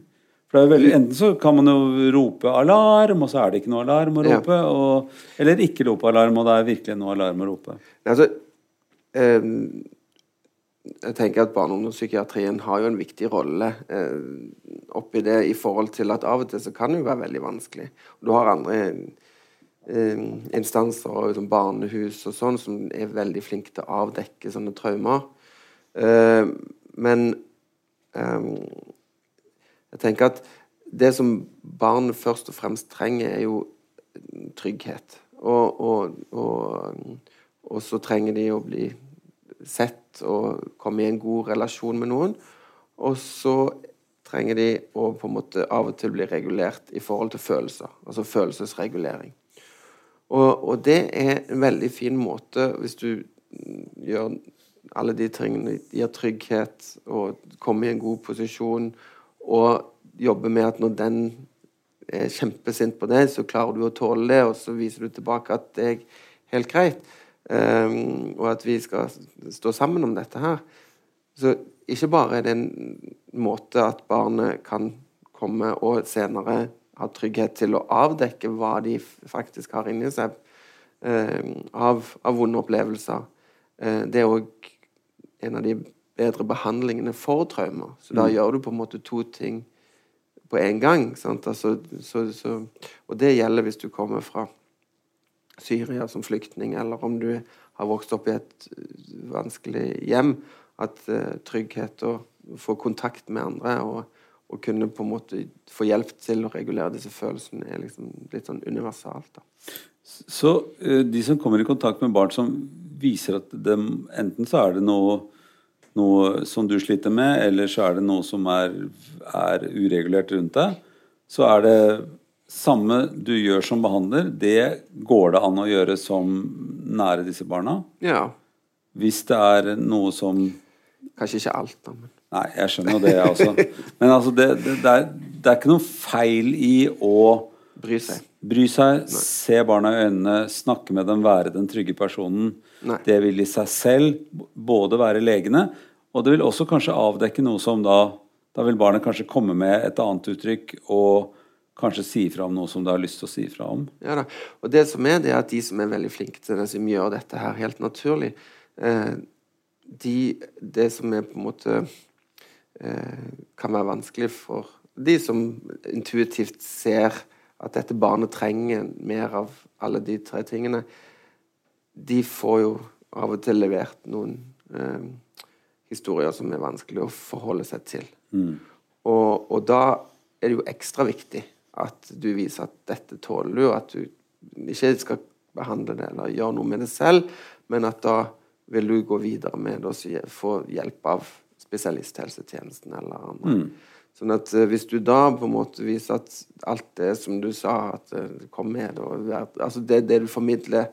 Speaker 3: Veldig, Enten så kan man jo rope alarm, og så er det ikke noe alarm å
Speaker 4: Ja.
Speaker 3: rope. Og, eller ikke rope alarm, og det er virkelig noe alarm å rope.
Speaker 4: Altså, eh, jeg tenker at Barne- og ungdomspsykiatrien har jo en viktig rolle eh, oppi det i forhold til at av og til så kan det jo være veldig vanskelig. Du har andre eh, instanser, liksom barnehus og sånn, som er veldig flinke til å avdekke sånne traumer. Eh, men eh, jeg tenker at det som barn først og fremst trenger, er jo trygghet. Og, og, og, og så trenger de å bli sett og komme i en god relasjon med noen. Og så trenger de å på en måte av og til bli regulert i forhold til følelser. Altså følelsesregulering. Og, det er en veldig fin måte hvis du gjør alle de tingene, gir trygghet og kommer i en god posisjon og jobber med at når den er kjempesint på deg, så klarer du å tåle det, og så viser du tilbake at det er helt greit. Um, og at vi skal stå sammen om dette her. Så ikke bare er det en måte at barnet kan komme og senere ha trygghet til å avdekke hva de faktisk har inni seg um, av, av vonde opplevelser. Uh, det er òg en av de bedre behandlingene for traumer. Så da gjør du på en måte to ting på en gang. Sant? Altså, så, så, og det gjelder hvis du kommer fra Syria som flyktning, eller om du har vokst opp i et uh, vanskelig hjem. At uh, trygghet og få kontakt med andre og, og, kunne på en måte få hjelp til å regulere disse følelsene, er liksom litt sånn universalt. da.
Speaker 3: Så eh, de som kommer i kontakt med barn som viser at de, enten så er det noe, noe som du sliter med, eller så er det noe som er, er uregulert rundt deg, så er det samme du gjør som behandler, det går det an å gjøre som nære disse barna.
Speaker 4: Ja.
Speaker 3: Hvis det er noe som
Speaker 4: Kanskje ikke alt, da, men
Speaker 3: Nei, jeg skjønner det, jeg også. Men altså, det, det, det, er, det er ikke noe feil i å
Speaker 4: bry seg.
Speaker 3: Bry seg, se barna i øynene, snakke med dem, være den trygge personen.
Speaker 4: Nei.
Speaker 3: Det vil i seg selv både være legende, og det vil også kanskje avdekke noe som da Da vil barnet kanskje komme med et annet uttrykk og kanskje si ifra om noe som det har lyst til å si ifra om.
Speaker 4: Ja da. Og det som er, det er at de som er veldig flinke til det, som gjør dette her helt naturlig eh, de, Det som er på en måte eh, kan være vanskelig for de som intuitivt ser at dette barnet trenger mer av alle de tre tingene, de får jo av og til levert noen eh, historier som er vanskelig å forholde seg til. Og, og da er det jo ekstra viktig at du viser at dette tåler du, og at du ikke skal behandle det eller gjøre noe med det selv, men at da vil du gå videre med det og få hjelp av spesialisthelsetjenesten eller andre. Sånn at eh, hvis du da på en måte viser at alt det som du sa, at det kom med og Altså det, det du formidler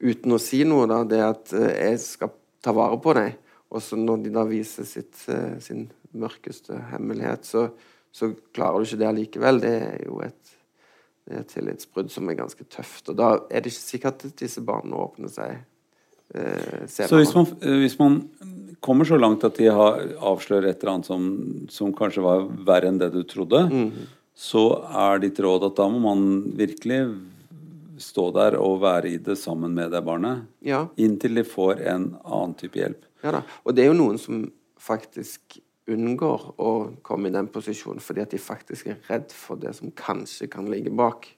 Speaker 4: uten å si noe, da, det at eh, jeg skal ta vare på deg. Og så når de da viser sitt, eh, sin mørkeste hemmelighet, så, så klarer du ikke det allikevel. Det er jo et, det er et tillitsbrudd som er ganske tøft. Og da er det ikke sikkert at disse barna åpner seg eh.
Speaker 3: Så hvis man, eh, hvis man kommer så langt at de har avslører et eller annet som, som kanskje var verre enn det du trodde, så er ditt råd at da må man virkelig stå der og være i det sammen med det barnet.
Speaker 4: Ja.
Speaker 3: Inntil de får en annen type hjelp.
Speaker 4: Ja da. Og det er jo noen som faktisk unngår å komme i den posisjonen fordi at de faktisk er redd for det som kanskje kan ligge bak.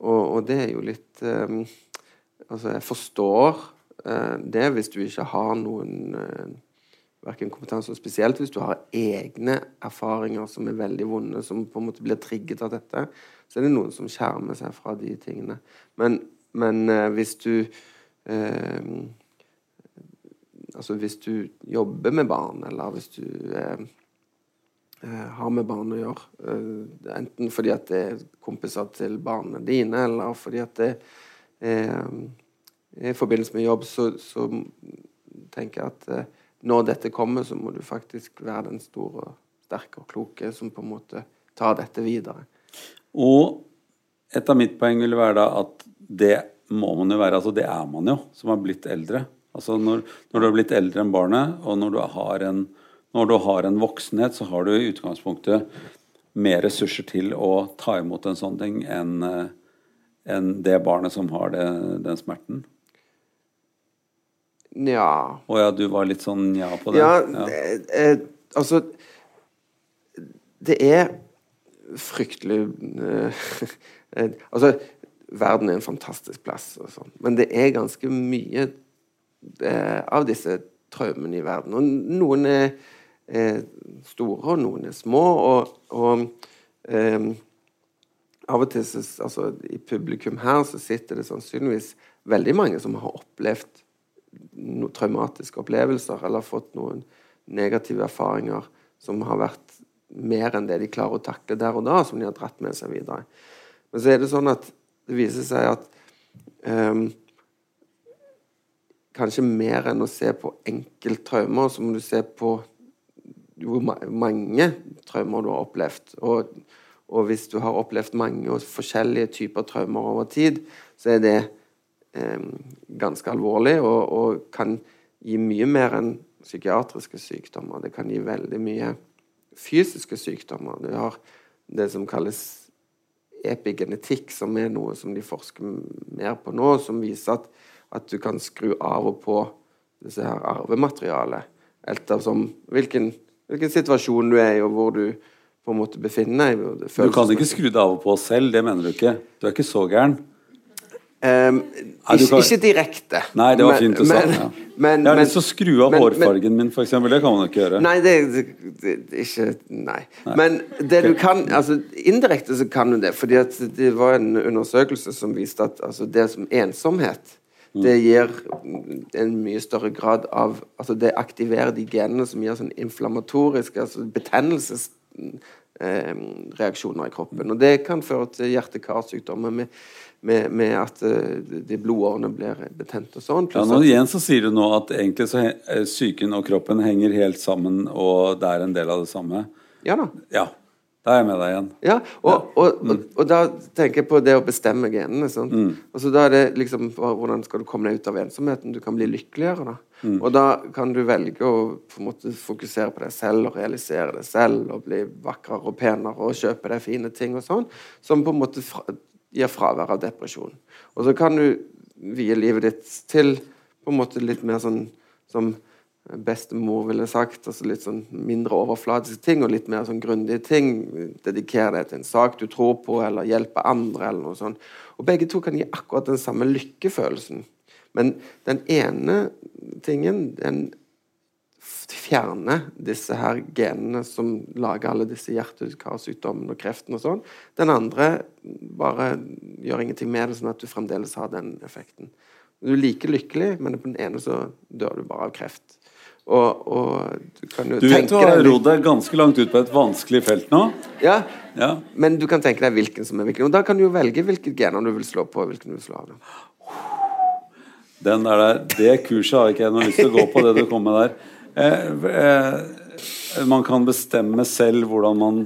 Speaker 4: Og, og det er jo litt um, Altså, jeg forstår eh, det hvis du ikke har noen uh, Verken kompetanse, og spesielt hvis du har egne erfaringer som er veldig vonde, som på en måte blir trigget av dette, så er det noen som skjermer seg fra de tingene. Men, men eh, hvis du eh, Altså hvis du jobber med barn, eller hvis du eh, eh, har med barn å gjøre, eh, enten fordi at det er kompiser til barna dine, eller fordi at det er i forbindelse med jobb, så, så tenker jeg at eh, når dette kommer, så må du faktisk være den store, sterke og kloke som på en måte tar dette videre.
Speaker 3: Og et av mitt poeng ville være da at det må man jo være, altså det er man jo, som har blitt eldre. Altså når, når du har blitt eldre enn barnet, og når du har en, du har en voksenhet, så har du i utgangspunktet mer ressurser til å ta imot en sånn ting enn eh, enn det barnet som har det, den smerten?
Speaker 4: Nja
Speaker 3: Å ja, du var litt sånn ja på det?
Speaker 4: Ja, eh, eh, altså Det er fryktelig eh, eh, Altså, verden er en fantastisk plass, og sånn, men det er ganske mye eh, av disse traumene i verden. Og noen er, er store, og noen er små. Og, og eh, av og til så, altså, I publikum her så sitter det sannsynligvis veldig mange som har opplevd no, traumatiske opplevelser, eller fått noen negative erfaringer som har vært mer enn det de klarer å takle der og da, som de har dratt med seg videre. Men så er det sånn at det viser seg at um, Kanskje mer enn å se på enkelttraumer, så må du se på hvor mange traumer du har opplevd. Og, og, hvis du har opplevd mange og forskjellige typer traumer over tid, så er det ganske alvorlig og, og kan gi mye mer enn psykiatriske sykdommer. Det kan gi veldig mye fysiske sykdommer. Du har det som kalles epigenetikk, som er noe som de forsker mer på nå, som viser at, at du kan skru av og på disse her arvematerialet ettersom hvilken, hvilken situasjon du er i, og hvor du på en måte befinner deg.
Speaker 3: Du kan ikke skru det av og på selv, det mener du ikke? Du er ikke så gæren?
Speaker 4: Um, Nei, ikke, kan... ikke, direkte.
Speaker 3: Nei, det var fint du sa. Ja. Men, jeg har lyst til å skru av men, hårfargen min, f.eks. Det kan man ikke gjøre.
Speaker 4: Nei, det, det, det ikke nei. nei. Men det du kan altså Indirekte så kan du det. fordi det var en undersøkelse som viste at altså, det som ensomhet mm. det gir en mye større grad av altså Det aktiverer de genene som gir sånn inflammatoriske altså betennelses eh, reaksjoner i kroppen. Og det kan føre til hjerte-karsykdommer med med, med at uh, de blodårene blir betent og sånn.
Speaker 3: Ja, nå, igjen så sier du nå at egentlig så eh, psyken og kroppen henger helt sammen, og det er en del av det samme.
Speaker 4: Ja da.
Speaker 3: Ja, da er jeg med deg igjen.
Speaker 4: Ja, og, og, og, og da tenker jeg på det å bestemme genene. Sånn. Mm. Altså, da er det liksom Hvordan skal du komme deg ut av ensomheten? Du kan bli lykkeligere. da. Mm. Og da kan du velge å på en måte fokusere på deg selv og realisere deg selv og bli vakrere og penere og kjøpe deg fine ting og sånn, som på en måte gir fravær av depresjon. Og så kan du vie livet ditt til på en måte litt mer sånn som bestemor ville sagt. altså Litt sånn mindre overflatiske ting og litt mer sånn grundige ting. Dedikere deg til en sak du tror på, eller hjelpe andre, eller noe sånt. Og begge to kan gi akkurat den samme lykkefølelsen. Men den ene tingen, den fjerne disse her genene som lager alle disse hjerte-karsykdommene og kreften og sånn. Den andre bare gjør ingenting med det, sånn at du fremdeles har den effekten. Du er like lykkelig, men på den ene så dør du bare av kreft. Og, og du kan jo
Speaker 3: du vet du har rodd deg ganske langt ut på et vanskelig felt nå.
Speaker 4: Ja, ja, men du kan tenke deg hvilken som er hvilken. Og da kan du jo velge hvilke gener du vil slå på. hvilken du vil slå av
Speaker 3: Den der, det kurset har ikke jeg noe lyst til å gå på, det du kom med der. Eh, eh, man kan bestemme selv hvordan man,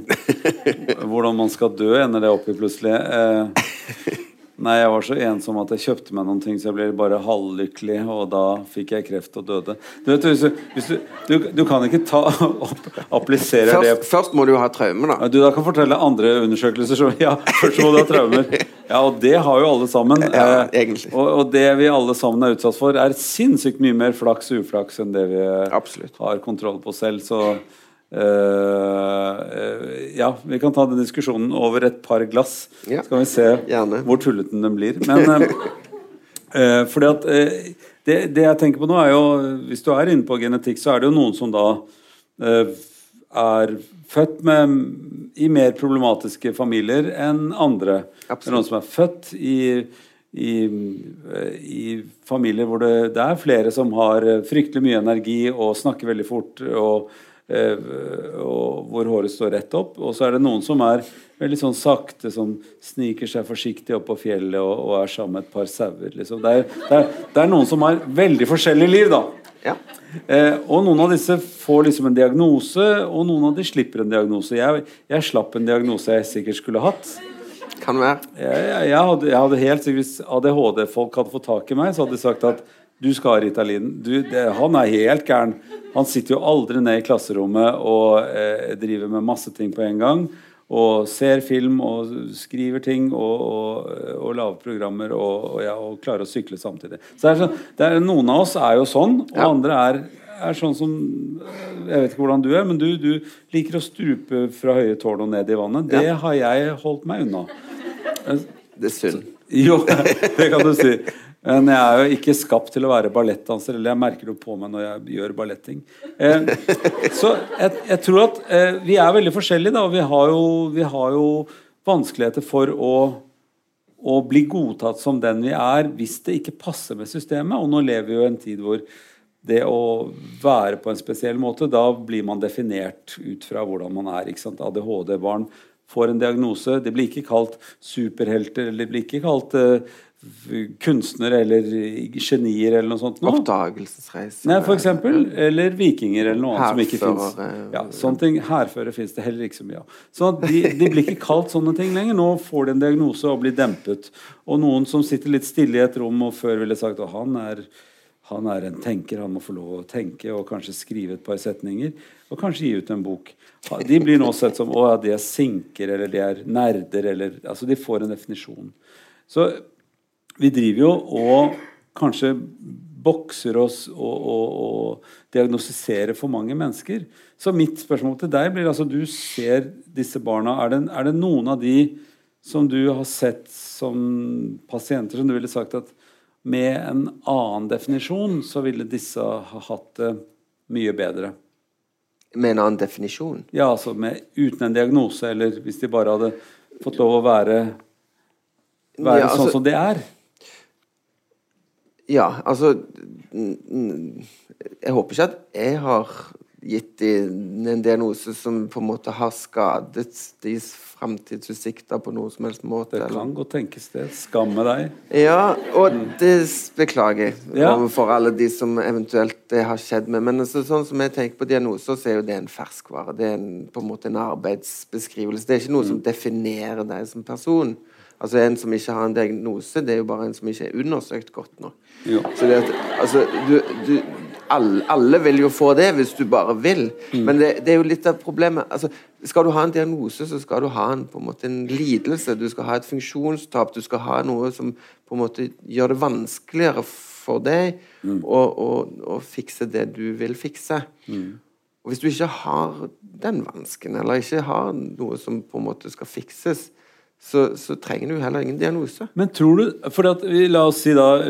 Speaker 3: hvordan man skal dø, ender det opp i plutselig. Eh, Nei, jeg var så ensom at jeg kjøpte meg noen ting, så jeg ble bare halvlykkelig. Og da fikk jeg kreft og døde. Du, vet, hvis du, hvis du, du, du kan ikke ta opp, applisere
Speaker 4: først,
Speaker 3: det
Speaker 4: Først må du ha traumer, da.
Speaker 3: Du da kan fortelle andre undersøkelser som Ja, først må du ha traumer. Ja, og det har jo alle sammen.
Speaker 4: Ja, eh, egentlig.
Speaker 3: Og, og, det vi alle sammen er utsatt for, er sinnssykt mye mer flaks og uflaks enn det vi
Speaker 4: Absolutt.
Speaker 3: har kontroll på selv. Så ja, vi kan ta den diskusjonen over et par glass.
Speaker 4: Ja,
Speaker 3: kan vi se
Speaker 4: gjerne.
Speaker 3: hvor tullete den blir. Men uh, fordi at det, det, jeg tenker på nå, er jo Hvis du er inne på genetikk, så er det jo noen som da er født med, i mer problematiske familier enn andre.
Speaker 4: Absolutt.
Speaker 3: Det er noen som er født i i, i, familier hvor det, det, er flere som har fryktelig mye energi og snakker veldig fort Eh, og hvor håret står rett opp. Og så er det noen som er veldig sånn sakte, som sniker seg forsiktig opp på fjellet og, og er sammen med et par sauer. Liksom. Det, det, det, er noen som har veldig forskjellig liv, da.
Speaker 4: Ja.
Speaker 3: Eh, og noen av disse får liksom en diagnose, og noen av de slipper en diagnose. Jeg, jeg slapp en diagnose jeg sikkert skulle hatt.
Speaker 4: Kan være.
Speaker 3: Jeg, jeg, jeg, hadde, jeg hadde helt Hvis ADHD-folk hadde fått tak i meg, så hadde de sagt at du skal ha Ritalin. Du, det, han er helt gæren. Han sitter jo aldri ned i klasserommet og eh, driver med masse ting på en gang. og ser film og skriver ting og, og, og lager programmer og, og, ja, og, klarer å sykle samtidig. Så er det er, Noen av oss er jo sånn, og ja. andre er, er, sånn som Jeg vet ikke hvordan du er, men du, du liker å stupe fra høye tårn og ned i vannet. Det ja. har jeg holdt meg unna.
Speaker 4: Det er synd.
Speaker 3: Jo, det kan du si. Men jeg er jo ikke skapt til å være ballettdanser. Eller jeg merker det på meg når jeg gjør balletting. Eh, så jeg, jeg, tror at eh, vi er veldig forskjellige, da. Og vi har jo, vi har jo vanskeligheter for å, å, bli godtatt som den vi er, hvis det ikke passer med systemet. Og nå lever vi jo i en tid hvor det å være på en spesiell måte, da blir man definert ut fra hvordan man er. ADHD-barn får en diagnose. De blir ikke kalt superhelter, eller de blir ikke kalt kunstnere eller genier eller noe sånt.
Speaker 4: Oppdagelsesreiser.
Speaker 3: Nei, for eksempel. Eller vikinger eller noe annet som ikke fins. Ja, sånne ting. Hærføre fins det heller ikke så mye av. Så de, de, blir ikke kalt sånne ting lenger. Nå får de en diagnose og blir dempet. Og noen som sitter litt stille i et rom og før ville sagt at han er, han er en tenker, han må få lov å tenke og kanskje skrive et par setninger. Og kanskje gi ut en bok. De blir nå sett som å, ja, de er sinker eller de er nerder. Eller, altså de får en definisjon. Så vi driver jo og kanskje bokser oss og, og, og, diagnostiserer for mange mennesker. Så mitt spørsmål til deg blir altså Du ser disse barna. Er det, er det noen av de som du har sett som pasienter som du ville sagt at med en annen definisjon så ville disse ha hatt det mye bedre?
Speaker 4: Med en annen definisjon?
Speaker 3: Ja, altså med, uten en diagnose, eller hvis de bare hadde fått lov å være, være ja, altså, sånn som de er?
Speaker 4: Ja, altså Jeg håper ikke at jeg har gitt dem en diagnose som på en måte har skadet deres framtidsutsikter på noen som helst måte.
Speaker 3: Det kan godt tenkes det. Skamme deg.
Speaker 4: Ja, og det beklager jeg ja. overfor alle de som eventuelt det har skjedd med. Men altså, sånn som jeg tenker på diagnoser, så er jo det en ferskvare. Det er en, på en måte en arbeidsbeskrivelse. Det er ikke noe mm. som definerer deg som person. Altså En som ikke har en diagnose, det er jo bare en som ikke er undersøkt godt nok. Ja. Så det at, altså, du, du, alle, alle, vil jo få det hvis du bare vil, mm. men det, det, er jo litt av problemet. Altså, skal du ha en diagnose, så skal du ha en, på en, måte, en lidelse. Du skal ha et funksjonstap. Du skal ha noe som på en måte gjør det vanskeligere for deg mm. å, å, å, fikse det du vil fikse. Mm. Og Hvis du ikke har den vansken, eller ikke har noe som på en måte skal fikses, så, så, trenger du heller ingen diagnose.
Speaker 3: Men tror du, for at, La oss si da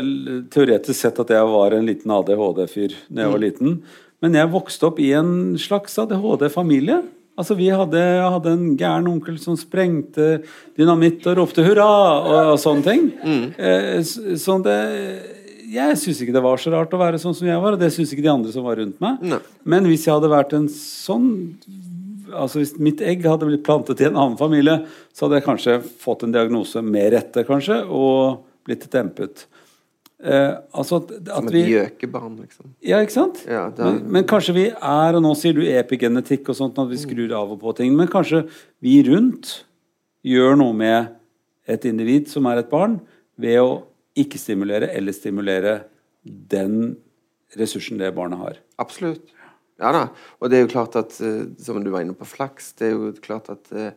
Speaker 3: teoretisk sett at jeg var en liten ADHD-fyr da jeg var mm. liten. Men jeg vokste opp i en slags ADHD-familie. Altså Vi hadde, hadde, en gæren onkel som sprengte dynamitt og ropte hurra og, og sånne ting. Mm. Eh, sånn det jeg syns ikke det var så rart å være sånn som jeg var, og det syns ikke de andre som var rundt meg. Ne. Men hvis jeg hadde vært en sånn altså Hvis mitt egg hadde blitt plantet i en annen familie, så hadde jeg kanskje fått en diagnose med rette, kanskje, og blitt dempet.
Speaker 4: Eh, altså at, at Som et gjøkebarn, liksom.
Speaker 3: Ja, ikke sant? Ja, er... men, men, kanskje vi er, og nå sier du epigenetikk og sånt, at vi skrur av og på ting, men kanskje vi rundt gjør noe med et individ som er et barn, ved å ikke stimulere eller stimulere den ressursen det barnet har.
Speaker 4: Absolutt. Ja da. Og det er jo klart at, eh, som du var inne på flaks, det er jo klart at eh,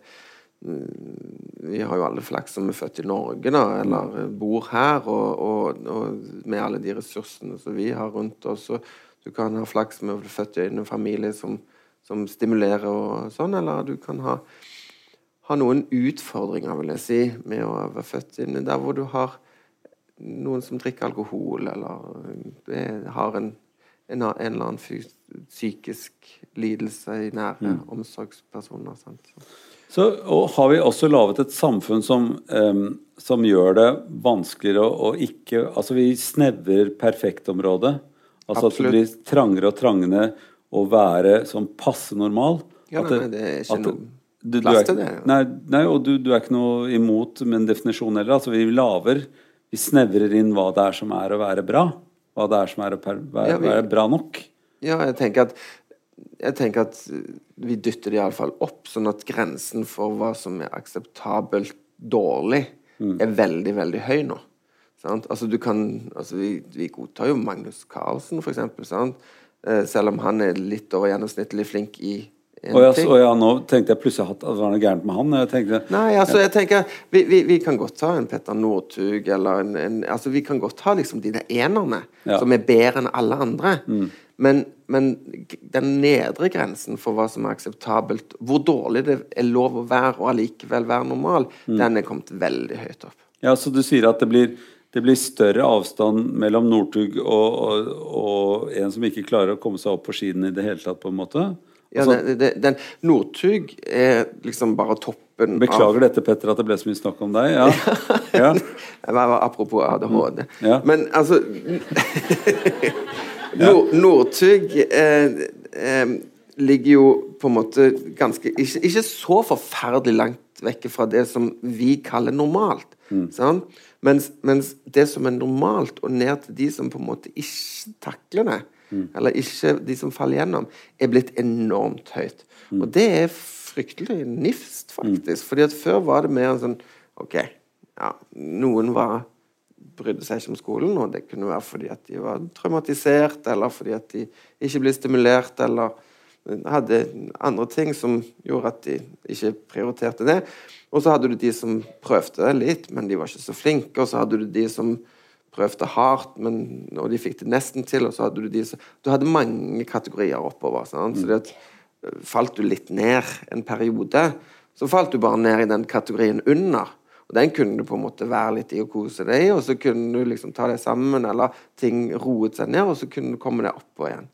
Speaker 4: mm, vi har jo alle flaks som er født i Norge, da, eller bor her, og, og, og med alle de ressursene som vi har rundt oss. Og du kan ha flaks med å bli født i en familie som, som stimulerer og sånn, eller du kan ha, ha, noen utfordringer, vil jeg si, med å være født inne der hvor du har noen som drikker alkohol, eller har en, en, en eller annen psykisk lidelse i nære mm. omsorgspersoner. Sant?
Speaker 3: Så, og har vi også laget et samfunn som, um, som gjør det vanskeligere å, å ikke Altså vi snevrer perfektområdet. Altså Absolutt. at det blir trangere og trangere å være sånn passe normal.
Speaker 4: Ja, det, nei, det er ikke noe plass til det.
Speaker 3: Nei, nei, og du, du, er ikke noe imot med en definisjon heller. Altså vi laver Vi snevrer inn hva det er som er å være bra. Hva det er som er å være, ja, vi, bra nok.
Speaker 4: Ja, jeg tenker at, jeg tenker at vi dytter det iallfall opp, sånn at grensen for hva som er akseptabelt dårlig, mm. er veldig, veldig høy nå. Sant? Altså, du kan, altså, vi, vi godtar jo Magnus Carlsen, for eksempel. Sant? Eh, selv om han er litt over gjennomsnittlig flink i
Speaker 3: Og ja, så, ja, nå tenkte jeg plutselig at det var noe gærent med han. Tenkte,
Speaker 4: Nei, altså jeg tenker Vi, vi, vi kan godt ta en Petter Northug eller en, en Altså vi kan godt ha liksom de der enerne
Speaker 3: Ja. Mm.
Speaker 4: som er bedre enn alle andre. Men, men den nedre grensen for hva som er akseptabelt, hvor dårlig det er lov å være og allikevel være normal,
Speaker 3: Mm.
Speaker 4: den er kommet veldig høyt opp.
Speaker 3: Ja, Så du sier at det blir, det blir større avstand mellom Northug og, og, og en som ikke klarer å komme seg opp på skiene i det hele tatt, på en måte?
Speaker 4: Ja,
Speaker 3: Altså,
Speaker 4: den, den Northug er liksom bare toppen
Speaker 3: beklager dette, Petter, at det ble så mye snakk om deg. Ja. ja.
Speaker 4: av Apropos ADHD.
Speaker 3: Ja.
Speaker 4: Men altså Nord Northug eh, eh, ligger jo på en måte ganske ikke, ikke så forferdelig langt vekk fra det som vi kaller normalt. sant? Mens, mens det som er normalt, og ned til de som på en måte ikke takler det, eller ikke de som faller gjennom, er blitt enormt høyt. Og det er fryktelig nifst, faktisk. Fordi at før var det mer en sånn OK, ja, noen var brydde seg ikke om skolen, og det kunne være fordi at de var traumatisert, eller fordi at de ikke ble stimulert, eller hadde andre ting som gjorde at de ikke prioriterte det. Og så hadde du de som prøvde litt, men de var ikke så flinke, og så hadde du de som prøvde hardt, men, og de fikk det nesten til, og så hadde du de Du hadde mange kategorier oppover. Sant? Så det at, eh, falt du litt ned en periode, så falt du bare ned i den kategorien under. Og den kunne du på en måte være litt i og kose deg i, og så kunne du liksom ta det sammen, eller ting roet seg ned, og så kunne du komme deg oppå igjen.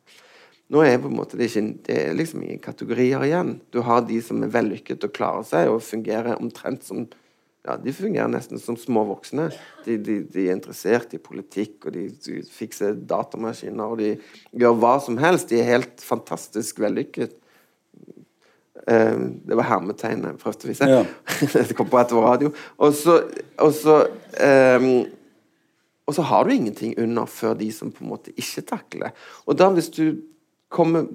Speaker 4: Nå er på en måte det ikke Det er liksom ingen kategorier igjen. Du har de som er vellykket og klarer seg og fungerer omtrent som ja, De fungerer nesten som små voksne. De, de, de er interessert i politikk, og de, fikser datamaskiner, og de gjør hva som helst. De er helt fantastisk vellykket. Eh, det var hermetegnet jeg prøvde å vise.
Speaker 3: Ja.
Speaker 4: det kom på etter radio. Og så, og så ehm, og så har du ingenting under før de som på en måte ikke takler. Og da hvis du kommer,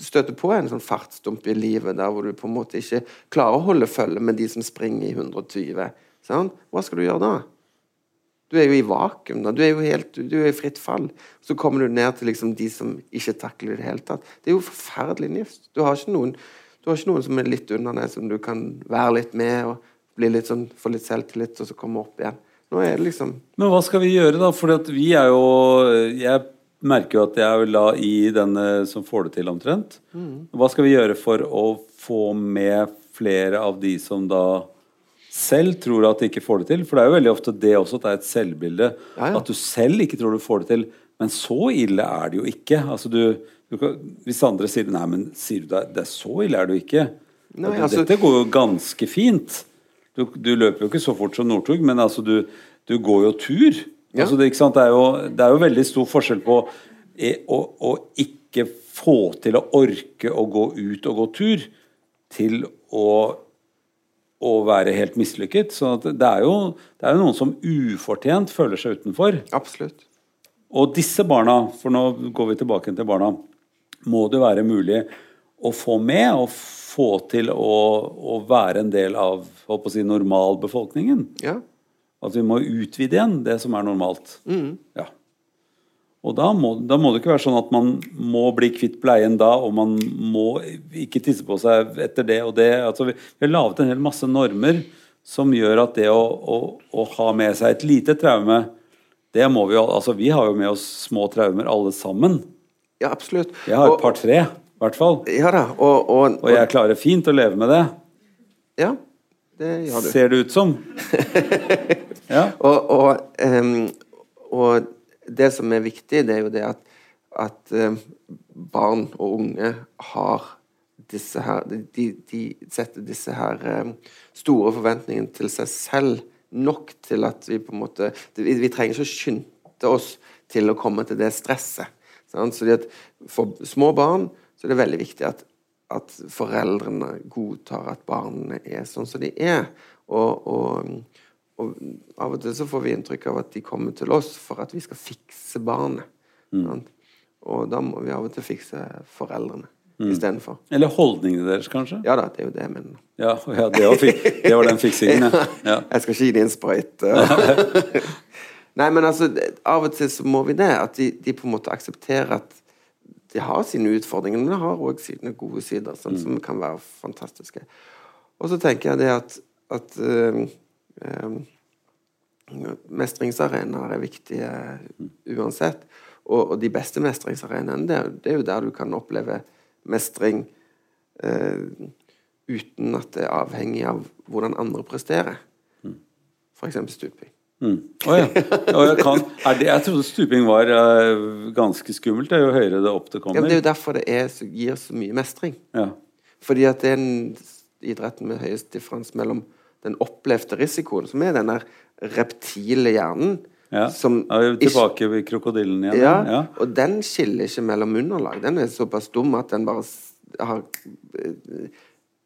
Speaker 4: støter på en sånn fartsdump i livet der hvor du på en måte ikke klarer å holde følge med de som springer i 120, sant? hva skal du gjøre da? Du er jo i vakuum. da, Du er jo helt, du er i fritt fall. Så kommer du ned til liksom de som ikke takler det i det hele tatt. Det er jo forferdelig nifst. Du har ikke noen, du har ikke noen som er litt under deg, som du kan være litt med og bli litt sånn, få litt selvtillit, og så komme opp igjen. Nå er det liksom
Speaker 3: Men hva skal vi gjøre, da? For vi er jo Jeg merker jo at jeg er vel da i denne som får det til, omtrent. Hva skal vi gjøre for å få med flere av de som da selv tror at de ikke får det til? For det er jo veldig ofte det også, at det er et selvbilde.
Speaker 4: Ja, ja.
Speaker 3: At du selv ikke tror du får det til. Men så ille er det jo ikke. Altså du, du kan, hvis andre sier Nei, men sier du det, det er så ille er det jo ikke.
Speaker 4: Nei, altså-
Speaker 3: Dette går jo ganske fint. Du, du løper jo ikke så fort som Northug, men altså du, du går jo tur.
Speaker 4: Ja.
Speaker 3: Altså det? Det, er jo, det er jo veldig stor forskjell på eh, å, å ikke få til å orke å gå ut og gå tur, til å, å være helt mislykket. Så det, er jo, det er jo noen som ufortjent føler seg utenfor.
Speaker 4: Absolutt.
Speaker 3: Og disse barna, for nå går vi tilbake til barna, må det være mulig å få med og få til å, å være en del av si, normalbefolkningen.
Speaker 4: Ja.
Speaker 3: At vi må utvide igjen det som er normalt. Ja. Og da må, da må det ikke være sånn at man må bli kvitt bleien da, og man må ikke tisse på seg etter det og det. Altså, vi, vi har laget en hel masse normer som gjør at det å, å, å ha med seg et lite traume det må Vi jo, altså vi har jo med oss små traumer alle sammen.
Speaker 4: ja, absolutt.
Speaker 3: Jeg har et par-tre, i hvert fall.
Speaker 4: Ja da. Og, og,
Speaker 3: Og jeg klarer fint å leve med det.
Speaker 4: Ja, det gjør du.
Speaker 3: Ser det ut som. Ja.
Speaker 4: Og, og, um, og det som er viktig, det er jo det at, at barn og unge har disse her De, de setter disse her um, store forventningene til seg selv nok til at vi på en måte Vi, vi trenger ikke å skynde oss til å komme til det stresset. Sant? Så at for små barn så er det veldig viktig at, at foreldrene godtar at barna er sånn som de er. Og, og, og av og til så får vi inntrykk av at de kommer til oss for at vi skal fikse barnet. Sant? Og da må vi av og til fikse foreldrene istedenfor.
Speaker 3: Eller holdningene deres, kanskje.
Speaker 4: Ja da, det er jo det jeg mener.
Speaker 3: Ja, ja det, var, det var den fiksingen, ja. ja.
Speaker 4: Jeg skal ikke gi dem en sprøyte. Nei, men altså, av og til så må vi det. At de, de på en måte aksepterer at de har sine utfordringer, men de har òg sine gode sider, sånn, som kan være fantastiske. Og så tenker jeg det at, at uh, uh, Mestringsarenaer er viktige uansett. Og, og de beste mestringsarenaene, det, det, er jo der du kan oppleve mestring uh, uten at det er avhengig av hvordan andre presterer. F.eks. stuping.
Speaker 3: Mm. Oh, ja. oh, jeg, kan, det, jeg, trodde stuping var uh, ganske skummelt, jo høyere det opp det kommer.
Speaker 4: Ja, det er jo derfor det er, gir så mye mestring.
Speaker 3: Ja.
Speaker 4: Fordi at det er den idretten med høyest differanse mellom den opplevde risikoen, som er den der reptile hjernen.
Speaker 3: Ja,
Speaker 4: som
Speaker 3: er vi tilbake ved krokodillen igjen.
Speaker 4: Ja,
Speaker 3: ja,
Speaker 4: og den skiller ikke mellom underlag. Den er såpass dum at den bare har eh,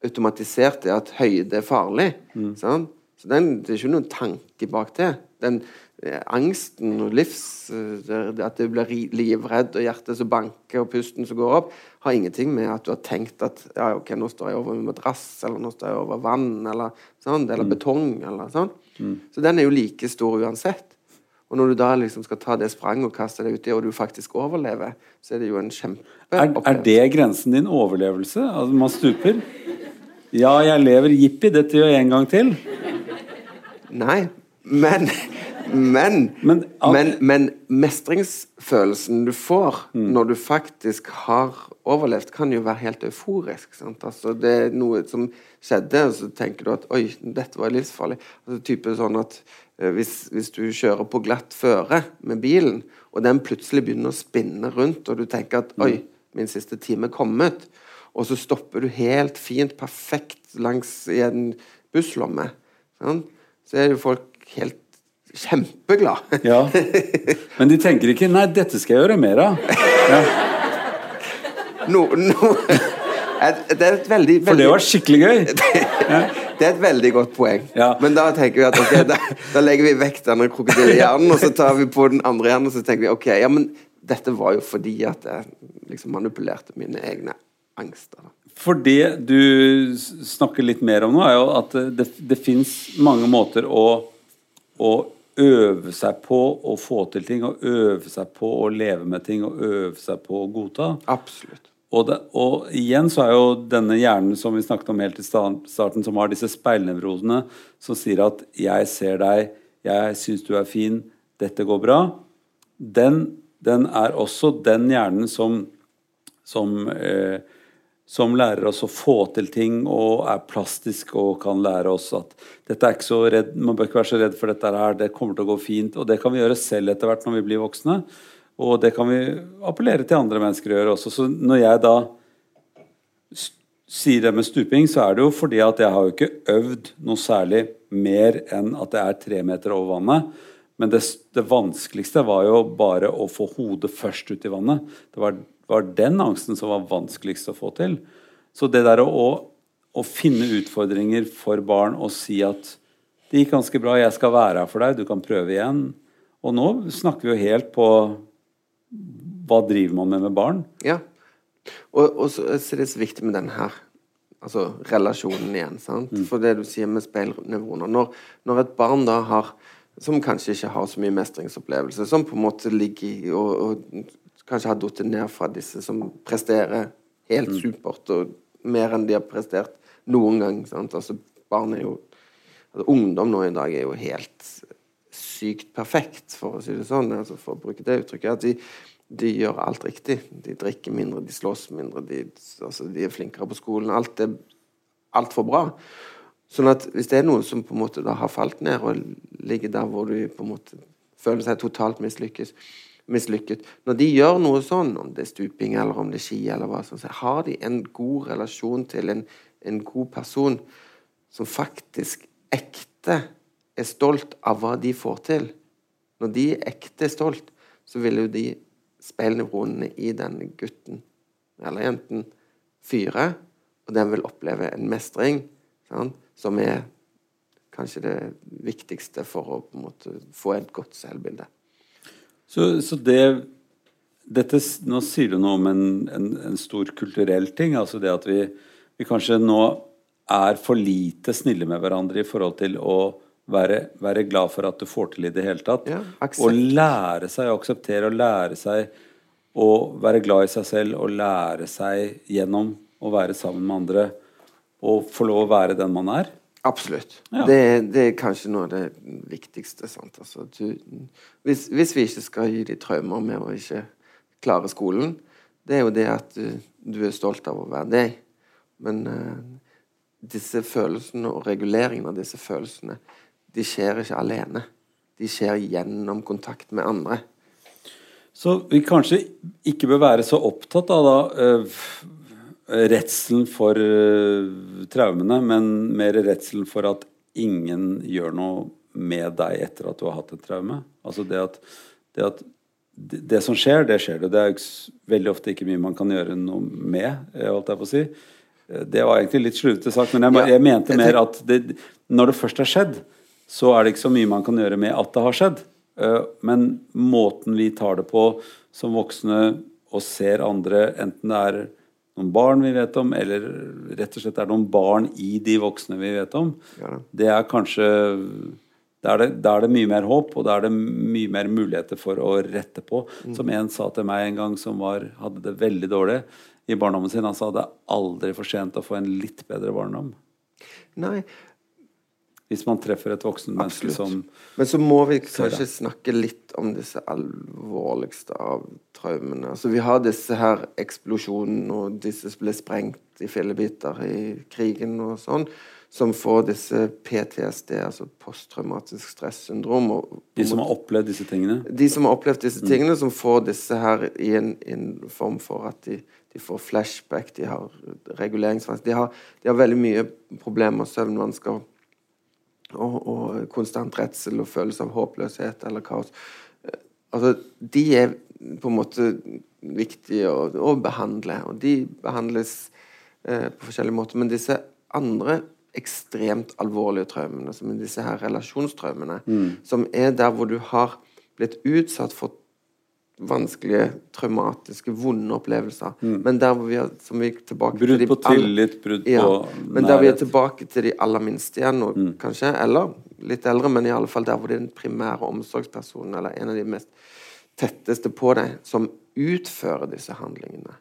Speaker 4: automatisert det at høyde er farlig. Mm. Sånn? Så den, det er ikke noen tanke bak det. Den eh, angsten og livs eh, At du blir livredd, og hjertet som banker, og pusten som går opp, har ingenting med at du har tenkt at ja, ok, nå står jeg over en madrass, eller nå står jeg over vann, eller sånn, eller mm. betong, eller sånn. Mm. Så den er jo like stor uansett. Og når du da liksom skal ta det spranget og kaste det uti, og du faktisk overlever, så er det jo en kjempeopplevelse.
Speaker 3: Er, er det grensen din overlevelse? Altså man stuper? Ja, jeg lever. Jippi, dette gjør jeg en gang til.
Speaker 4: Nei, men men, men, men, men mestringsfølelsen du får mm. når du faktisk har overlevd, kan jo være helt euforisk. Altså, det er noe som skjedde, og så tenker du at oi, dette var livsfarlig. Altså, type sånn at eh, hvis, hvis, du kjører på glatt føre med bilen, og den plutselig begynner å spinne rundt, og du tenker at oi, mm. min siste time er kommet, og så stopper du helt fint, perfekt langs i en busslomme. sant? så er det jo folk helt kjempeglad.
Speaker 3: ja. Men de tenker ikke 'nei, dette skal jeg gjøre mer av'. Ja.
Speaker 4: No, no. Det er et veldig, veldig,
Speaker 3: For det var skikkelig gøy.
Speaker 4: Ja. Det er et veldig godt poeng. Ja. Men da tenker vi at okay, da, da, legger vi vekk denne krokodillehjernen, og så tar vi på den andre hjernen, og så tenker vi ok, ja, men dette var jo fordi at jeg liksom manipulerte mine egne angster.
Speaker 3: For det du snakker litt mer om nå, er jo at det, det fins mange måter å, å, øve seg på å få til ting, og øve seg på å leve med ting, og øve seg på å godta.
Speaker 4: Absolutt.
Speaker 3: Og, det, og igjen så er jo denne hjernen som vi snakket om helt i starten, som har disse speilnevrosene, som sier at 'jeg ser deg', 'jeg syns du er fin', 'dette går bra', den, den er også den hjernen som, som eh, som lærer oss å få til ting og er plastisk og kan lære oss at dette er ikke så redd, man bør ikke være så redd for dette her, det kommer til å gå fint. Og det kan vi gjøre selv etter hvert når vi blir voksne. Og det kan vi appellere til andre mennesker å gjøre også. Så når jeg da sier det med stuping, så er det jo fordi at jeg har jo ikke øvd noe særlig mer enn at det er tre meter over vannet. Men det, det vanskeligste var jo bare å få hodet først ut i vannet. Det var var den angsten som var vanskeligst å få til. Så det der å, å finne utfordringer for barn og si at det gikk ganske bra, jeg skal være her for deg, du kan prøve igjen. Og nå snakker vi jo helt på hva driver man med med barn?
Speaker 4: Ja. Og, og så, så er det så viktig med den her altså relasjonen igjen. sant? Mm. For det du sier med speilnevroner når, når, et barn da har som kanskje ikke har så mye mestringsopplevelse, som på en måte ligger i og, og kanskje har falt ned fra disse som presterer helt mm. supert og mer enn de har prestert noen gang. Sant? Altså, barn er jo altså, Ungdom nå i dag er jo helt sykt perfekt, for å si det sånn, altså, for å bruke det uttrykket. at de, de gjør alt riktig. De drikker mindre, de slåss mindre, de, altså, de er flinkere på skolen. Alt er altfor bra. Sånn at hvis det er noen som på en måte da har falt ned og ligger der hvor du på en måte føler seg totalt mislykkes, mislykket. Når de gjør noe sånn, om det er stuping eller om det er ski, eller hva som så har de en god relasjon til en, en god person som faktisk ekte er stolt av hva de får til. Når de er ekte stolt, så vil jo de speilnevronene i denne gutten eller jenten fyre, og den vil oppleve en mestring sant, som er kanskje det viktigste for å måte, få et godt selvbilde.
Speaker 3: Så, så det dette, Nå sier du noe om en, en, en, stor kulturell ting. altså det at vi, vi, kanskje nå er for lite snille med hverandre i forhold til å være, være glad for at du får til i det hele tatt. Ja, og lære seg å akseptere og lære seg å være glad i seg selv og lære seg gjennom å være sammen med andre og få lov å være den man er.
Speaker 4: Absolutt.
Speaker 3: Ja.
Speaker 4: Det, det er kanskje noe av det viktigste. Sant? Altså, du, hvis, hvis vi ikke skal gi dem traumer med å ikke klare skolen, det er jo det at du, du er stolt av å være deg. Men uh, disse følelsene og reguleringen av disse følelsene, de skjer ikke alene. De skjer gjennom kontakt med andre.
Speaker 3: Så vi kanskje ikke bør være så opptatt av da øh, redselen for øh, traumene, men mer redselen for at ingen gjør noe med deg etter at du har hatt et traume. Altså det at det, at det, som skjer, det skjer det. Det er veldig ofte ikke mye man kan gjøre noe med, eh, holdt jeg på å si. Eh, Det var egentlig litt slurvete sagt, men jeg, jeg mente mer at det, når det først har skjedd, så er det ikke så mye man kan gjøre med at det har skjedd. Eh, Men måten vi tar det på som voksne og ser andre, enten det er noen barn vi vet om, eller rett og slett er noen barn i de voksne vi vet om,
Speaker 4: Ja
Speaker 3: det er kanskje da er, det, er det mye mer håp, og da er det mye mer muligheter for å rette på. Som en sa til meg en gang som var, hadde det veldig dårlig i barndommen sin. Han sa det er aldri for sent å få en litt bedre barndom.
Speaker 4: Nei,
Speaker 3: Hvis man treffer et voksen menneske som
Speaker 4: Men så må vi kanskje snakke litt om disse alvorligste av traumene. Altså Vi har disse her eksplosjonene, og disse ble sprengt i fillebiter i krigen og sånn, som får disse PTSD, altså posttraumatisk stressyndrom. Og,
Speaker 3: De som har opplevd disse tingene.
Speaker 4: de som har opplevd disse tingene, som får disse her i en, i en form for at de, de får flashback, de har reguleringsvansker de, har- de har veldig mye problemer, søvnvansker og, og konstant redsel og følelse av håpløshet eller kaos. Eh, Altså, de er på en måte viktige å, å behandle, og de behandles eh, på forskjellige måter. Men disse andre ekstremt alvorlige traumene, som er disse her relasjonstraumene, som er der hvor du har blitt utsatt for vanskelige, traumatiske, vonde opplevelser. Men der vi er, som vi er tilbake
Speaker 3: Brudd
Speaker 4: til
Speaker 3: på tillit, brudd
Speaker 4: ja,
Speaker 3: på
Speaker 4: men der vi er tilbake til de aller minste igjen nå, kanskje. Eller litt eldre, men i alle fall der hvor det er den primære omsorgspersonen, eller en av de mest tetteste på deg, som utfører disse handlingene.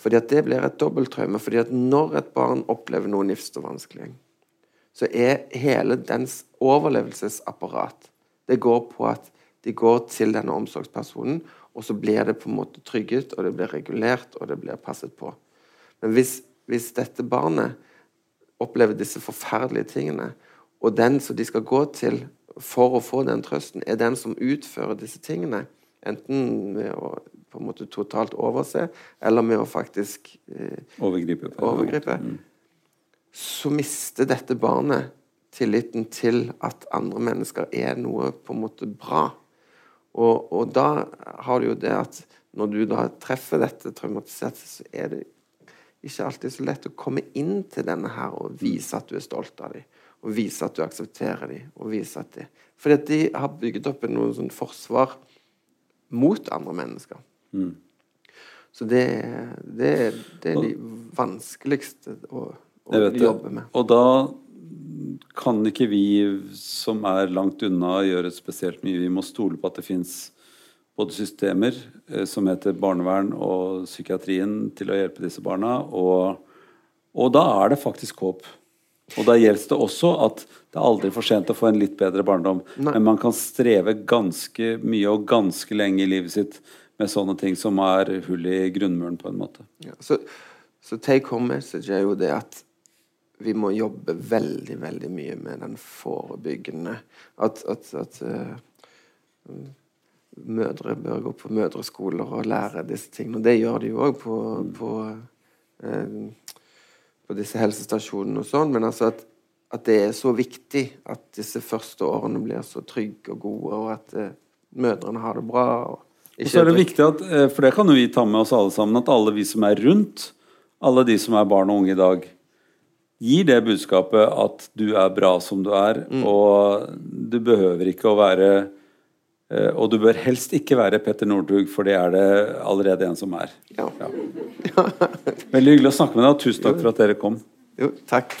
Speaker 4: Fordi at det blir et dobbelttraume. fordi at når et barn opplever noe nifst og vanskelig, så er hele dens overlevelsesapparat Det går på at de går til denne omsorgspersonen, og så blir det på en måte trygget, og det blir regulert, og det blir passet på. Men hvis, hvis dette barnet opplever disse forferdelige tingene, og den som de skal gå til for å få den trøsten, er den som utfører disse tingene, enten ved å på en måte totalt overse, eller med å faktisk eh,
Speaker 3: Overgripe.
Speaker 4: overgripe, så mister dette barnet tilliten til at andre mennesker er noe på en måte bra. Og, og da har du jo det at når du da treffer dette traumatiserte, så er det ikke alltid så lett å komme inn til denne her og vise at du er stolt av dem. Og vise at du aksepterer dem. Og vise at de, fordi at de har bygget opp en sånn forsvar mot andre mennesker. Så det, det, det er de vanskeligste å, å jobbe med.
Speaker 3: Og da kan ikke vi som er langt unna gjøre spesielt mye. Vi må stole på at det fins både systemer eh, som heter barnevern og psykiatrien til å hjelpe disse barna, og, og da er det faktisk håp. Og da gjelder det også at det er aldri for sent å få en litt bedre barndom.
Speaker 4: Nei.
Speaker 3: Men man kan streve ganske mye og ganske lenge i livet sitt med sånne ting som er hull i grunnmuren, på en måte.
Speaker 4: Ja, så, så take home message er jo det at vi må jobbe veldig, veldig mye med den forebyggende At, at, at uh, mødre bør gå på mødreskoler og lære disse tingene. Og det gjør de jo òg på, på, uh, på disse helsestasjonene og sånn. Men altså at, at det er så viktig at disse første årene blir så trygge og gode, og at uh, mødrene har det bra. og
Speaker 3: Og så er det viktig at, for det kan jo vi ta med oss alle sammen, at alle vi som er rundt, alle de som er barn og unge i dag, gir det budskapet at du er bra som du er, og du behøver ikke å være eh, Og du bør helst ikke være Petter Northug, for det er det allerede en som er.
Speaker 4: Ja.
Speaker 3: Veldig hyggelig å snakke med deg, og tusen takk for at dere kom.
Speaker 4: Jo, takk.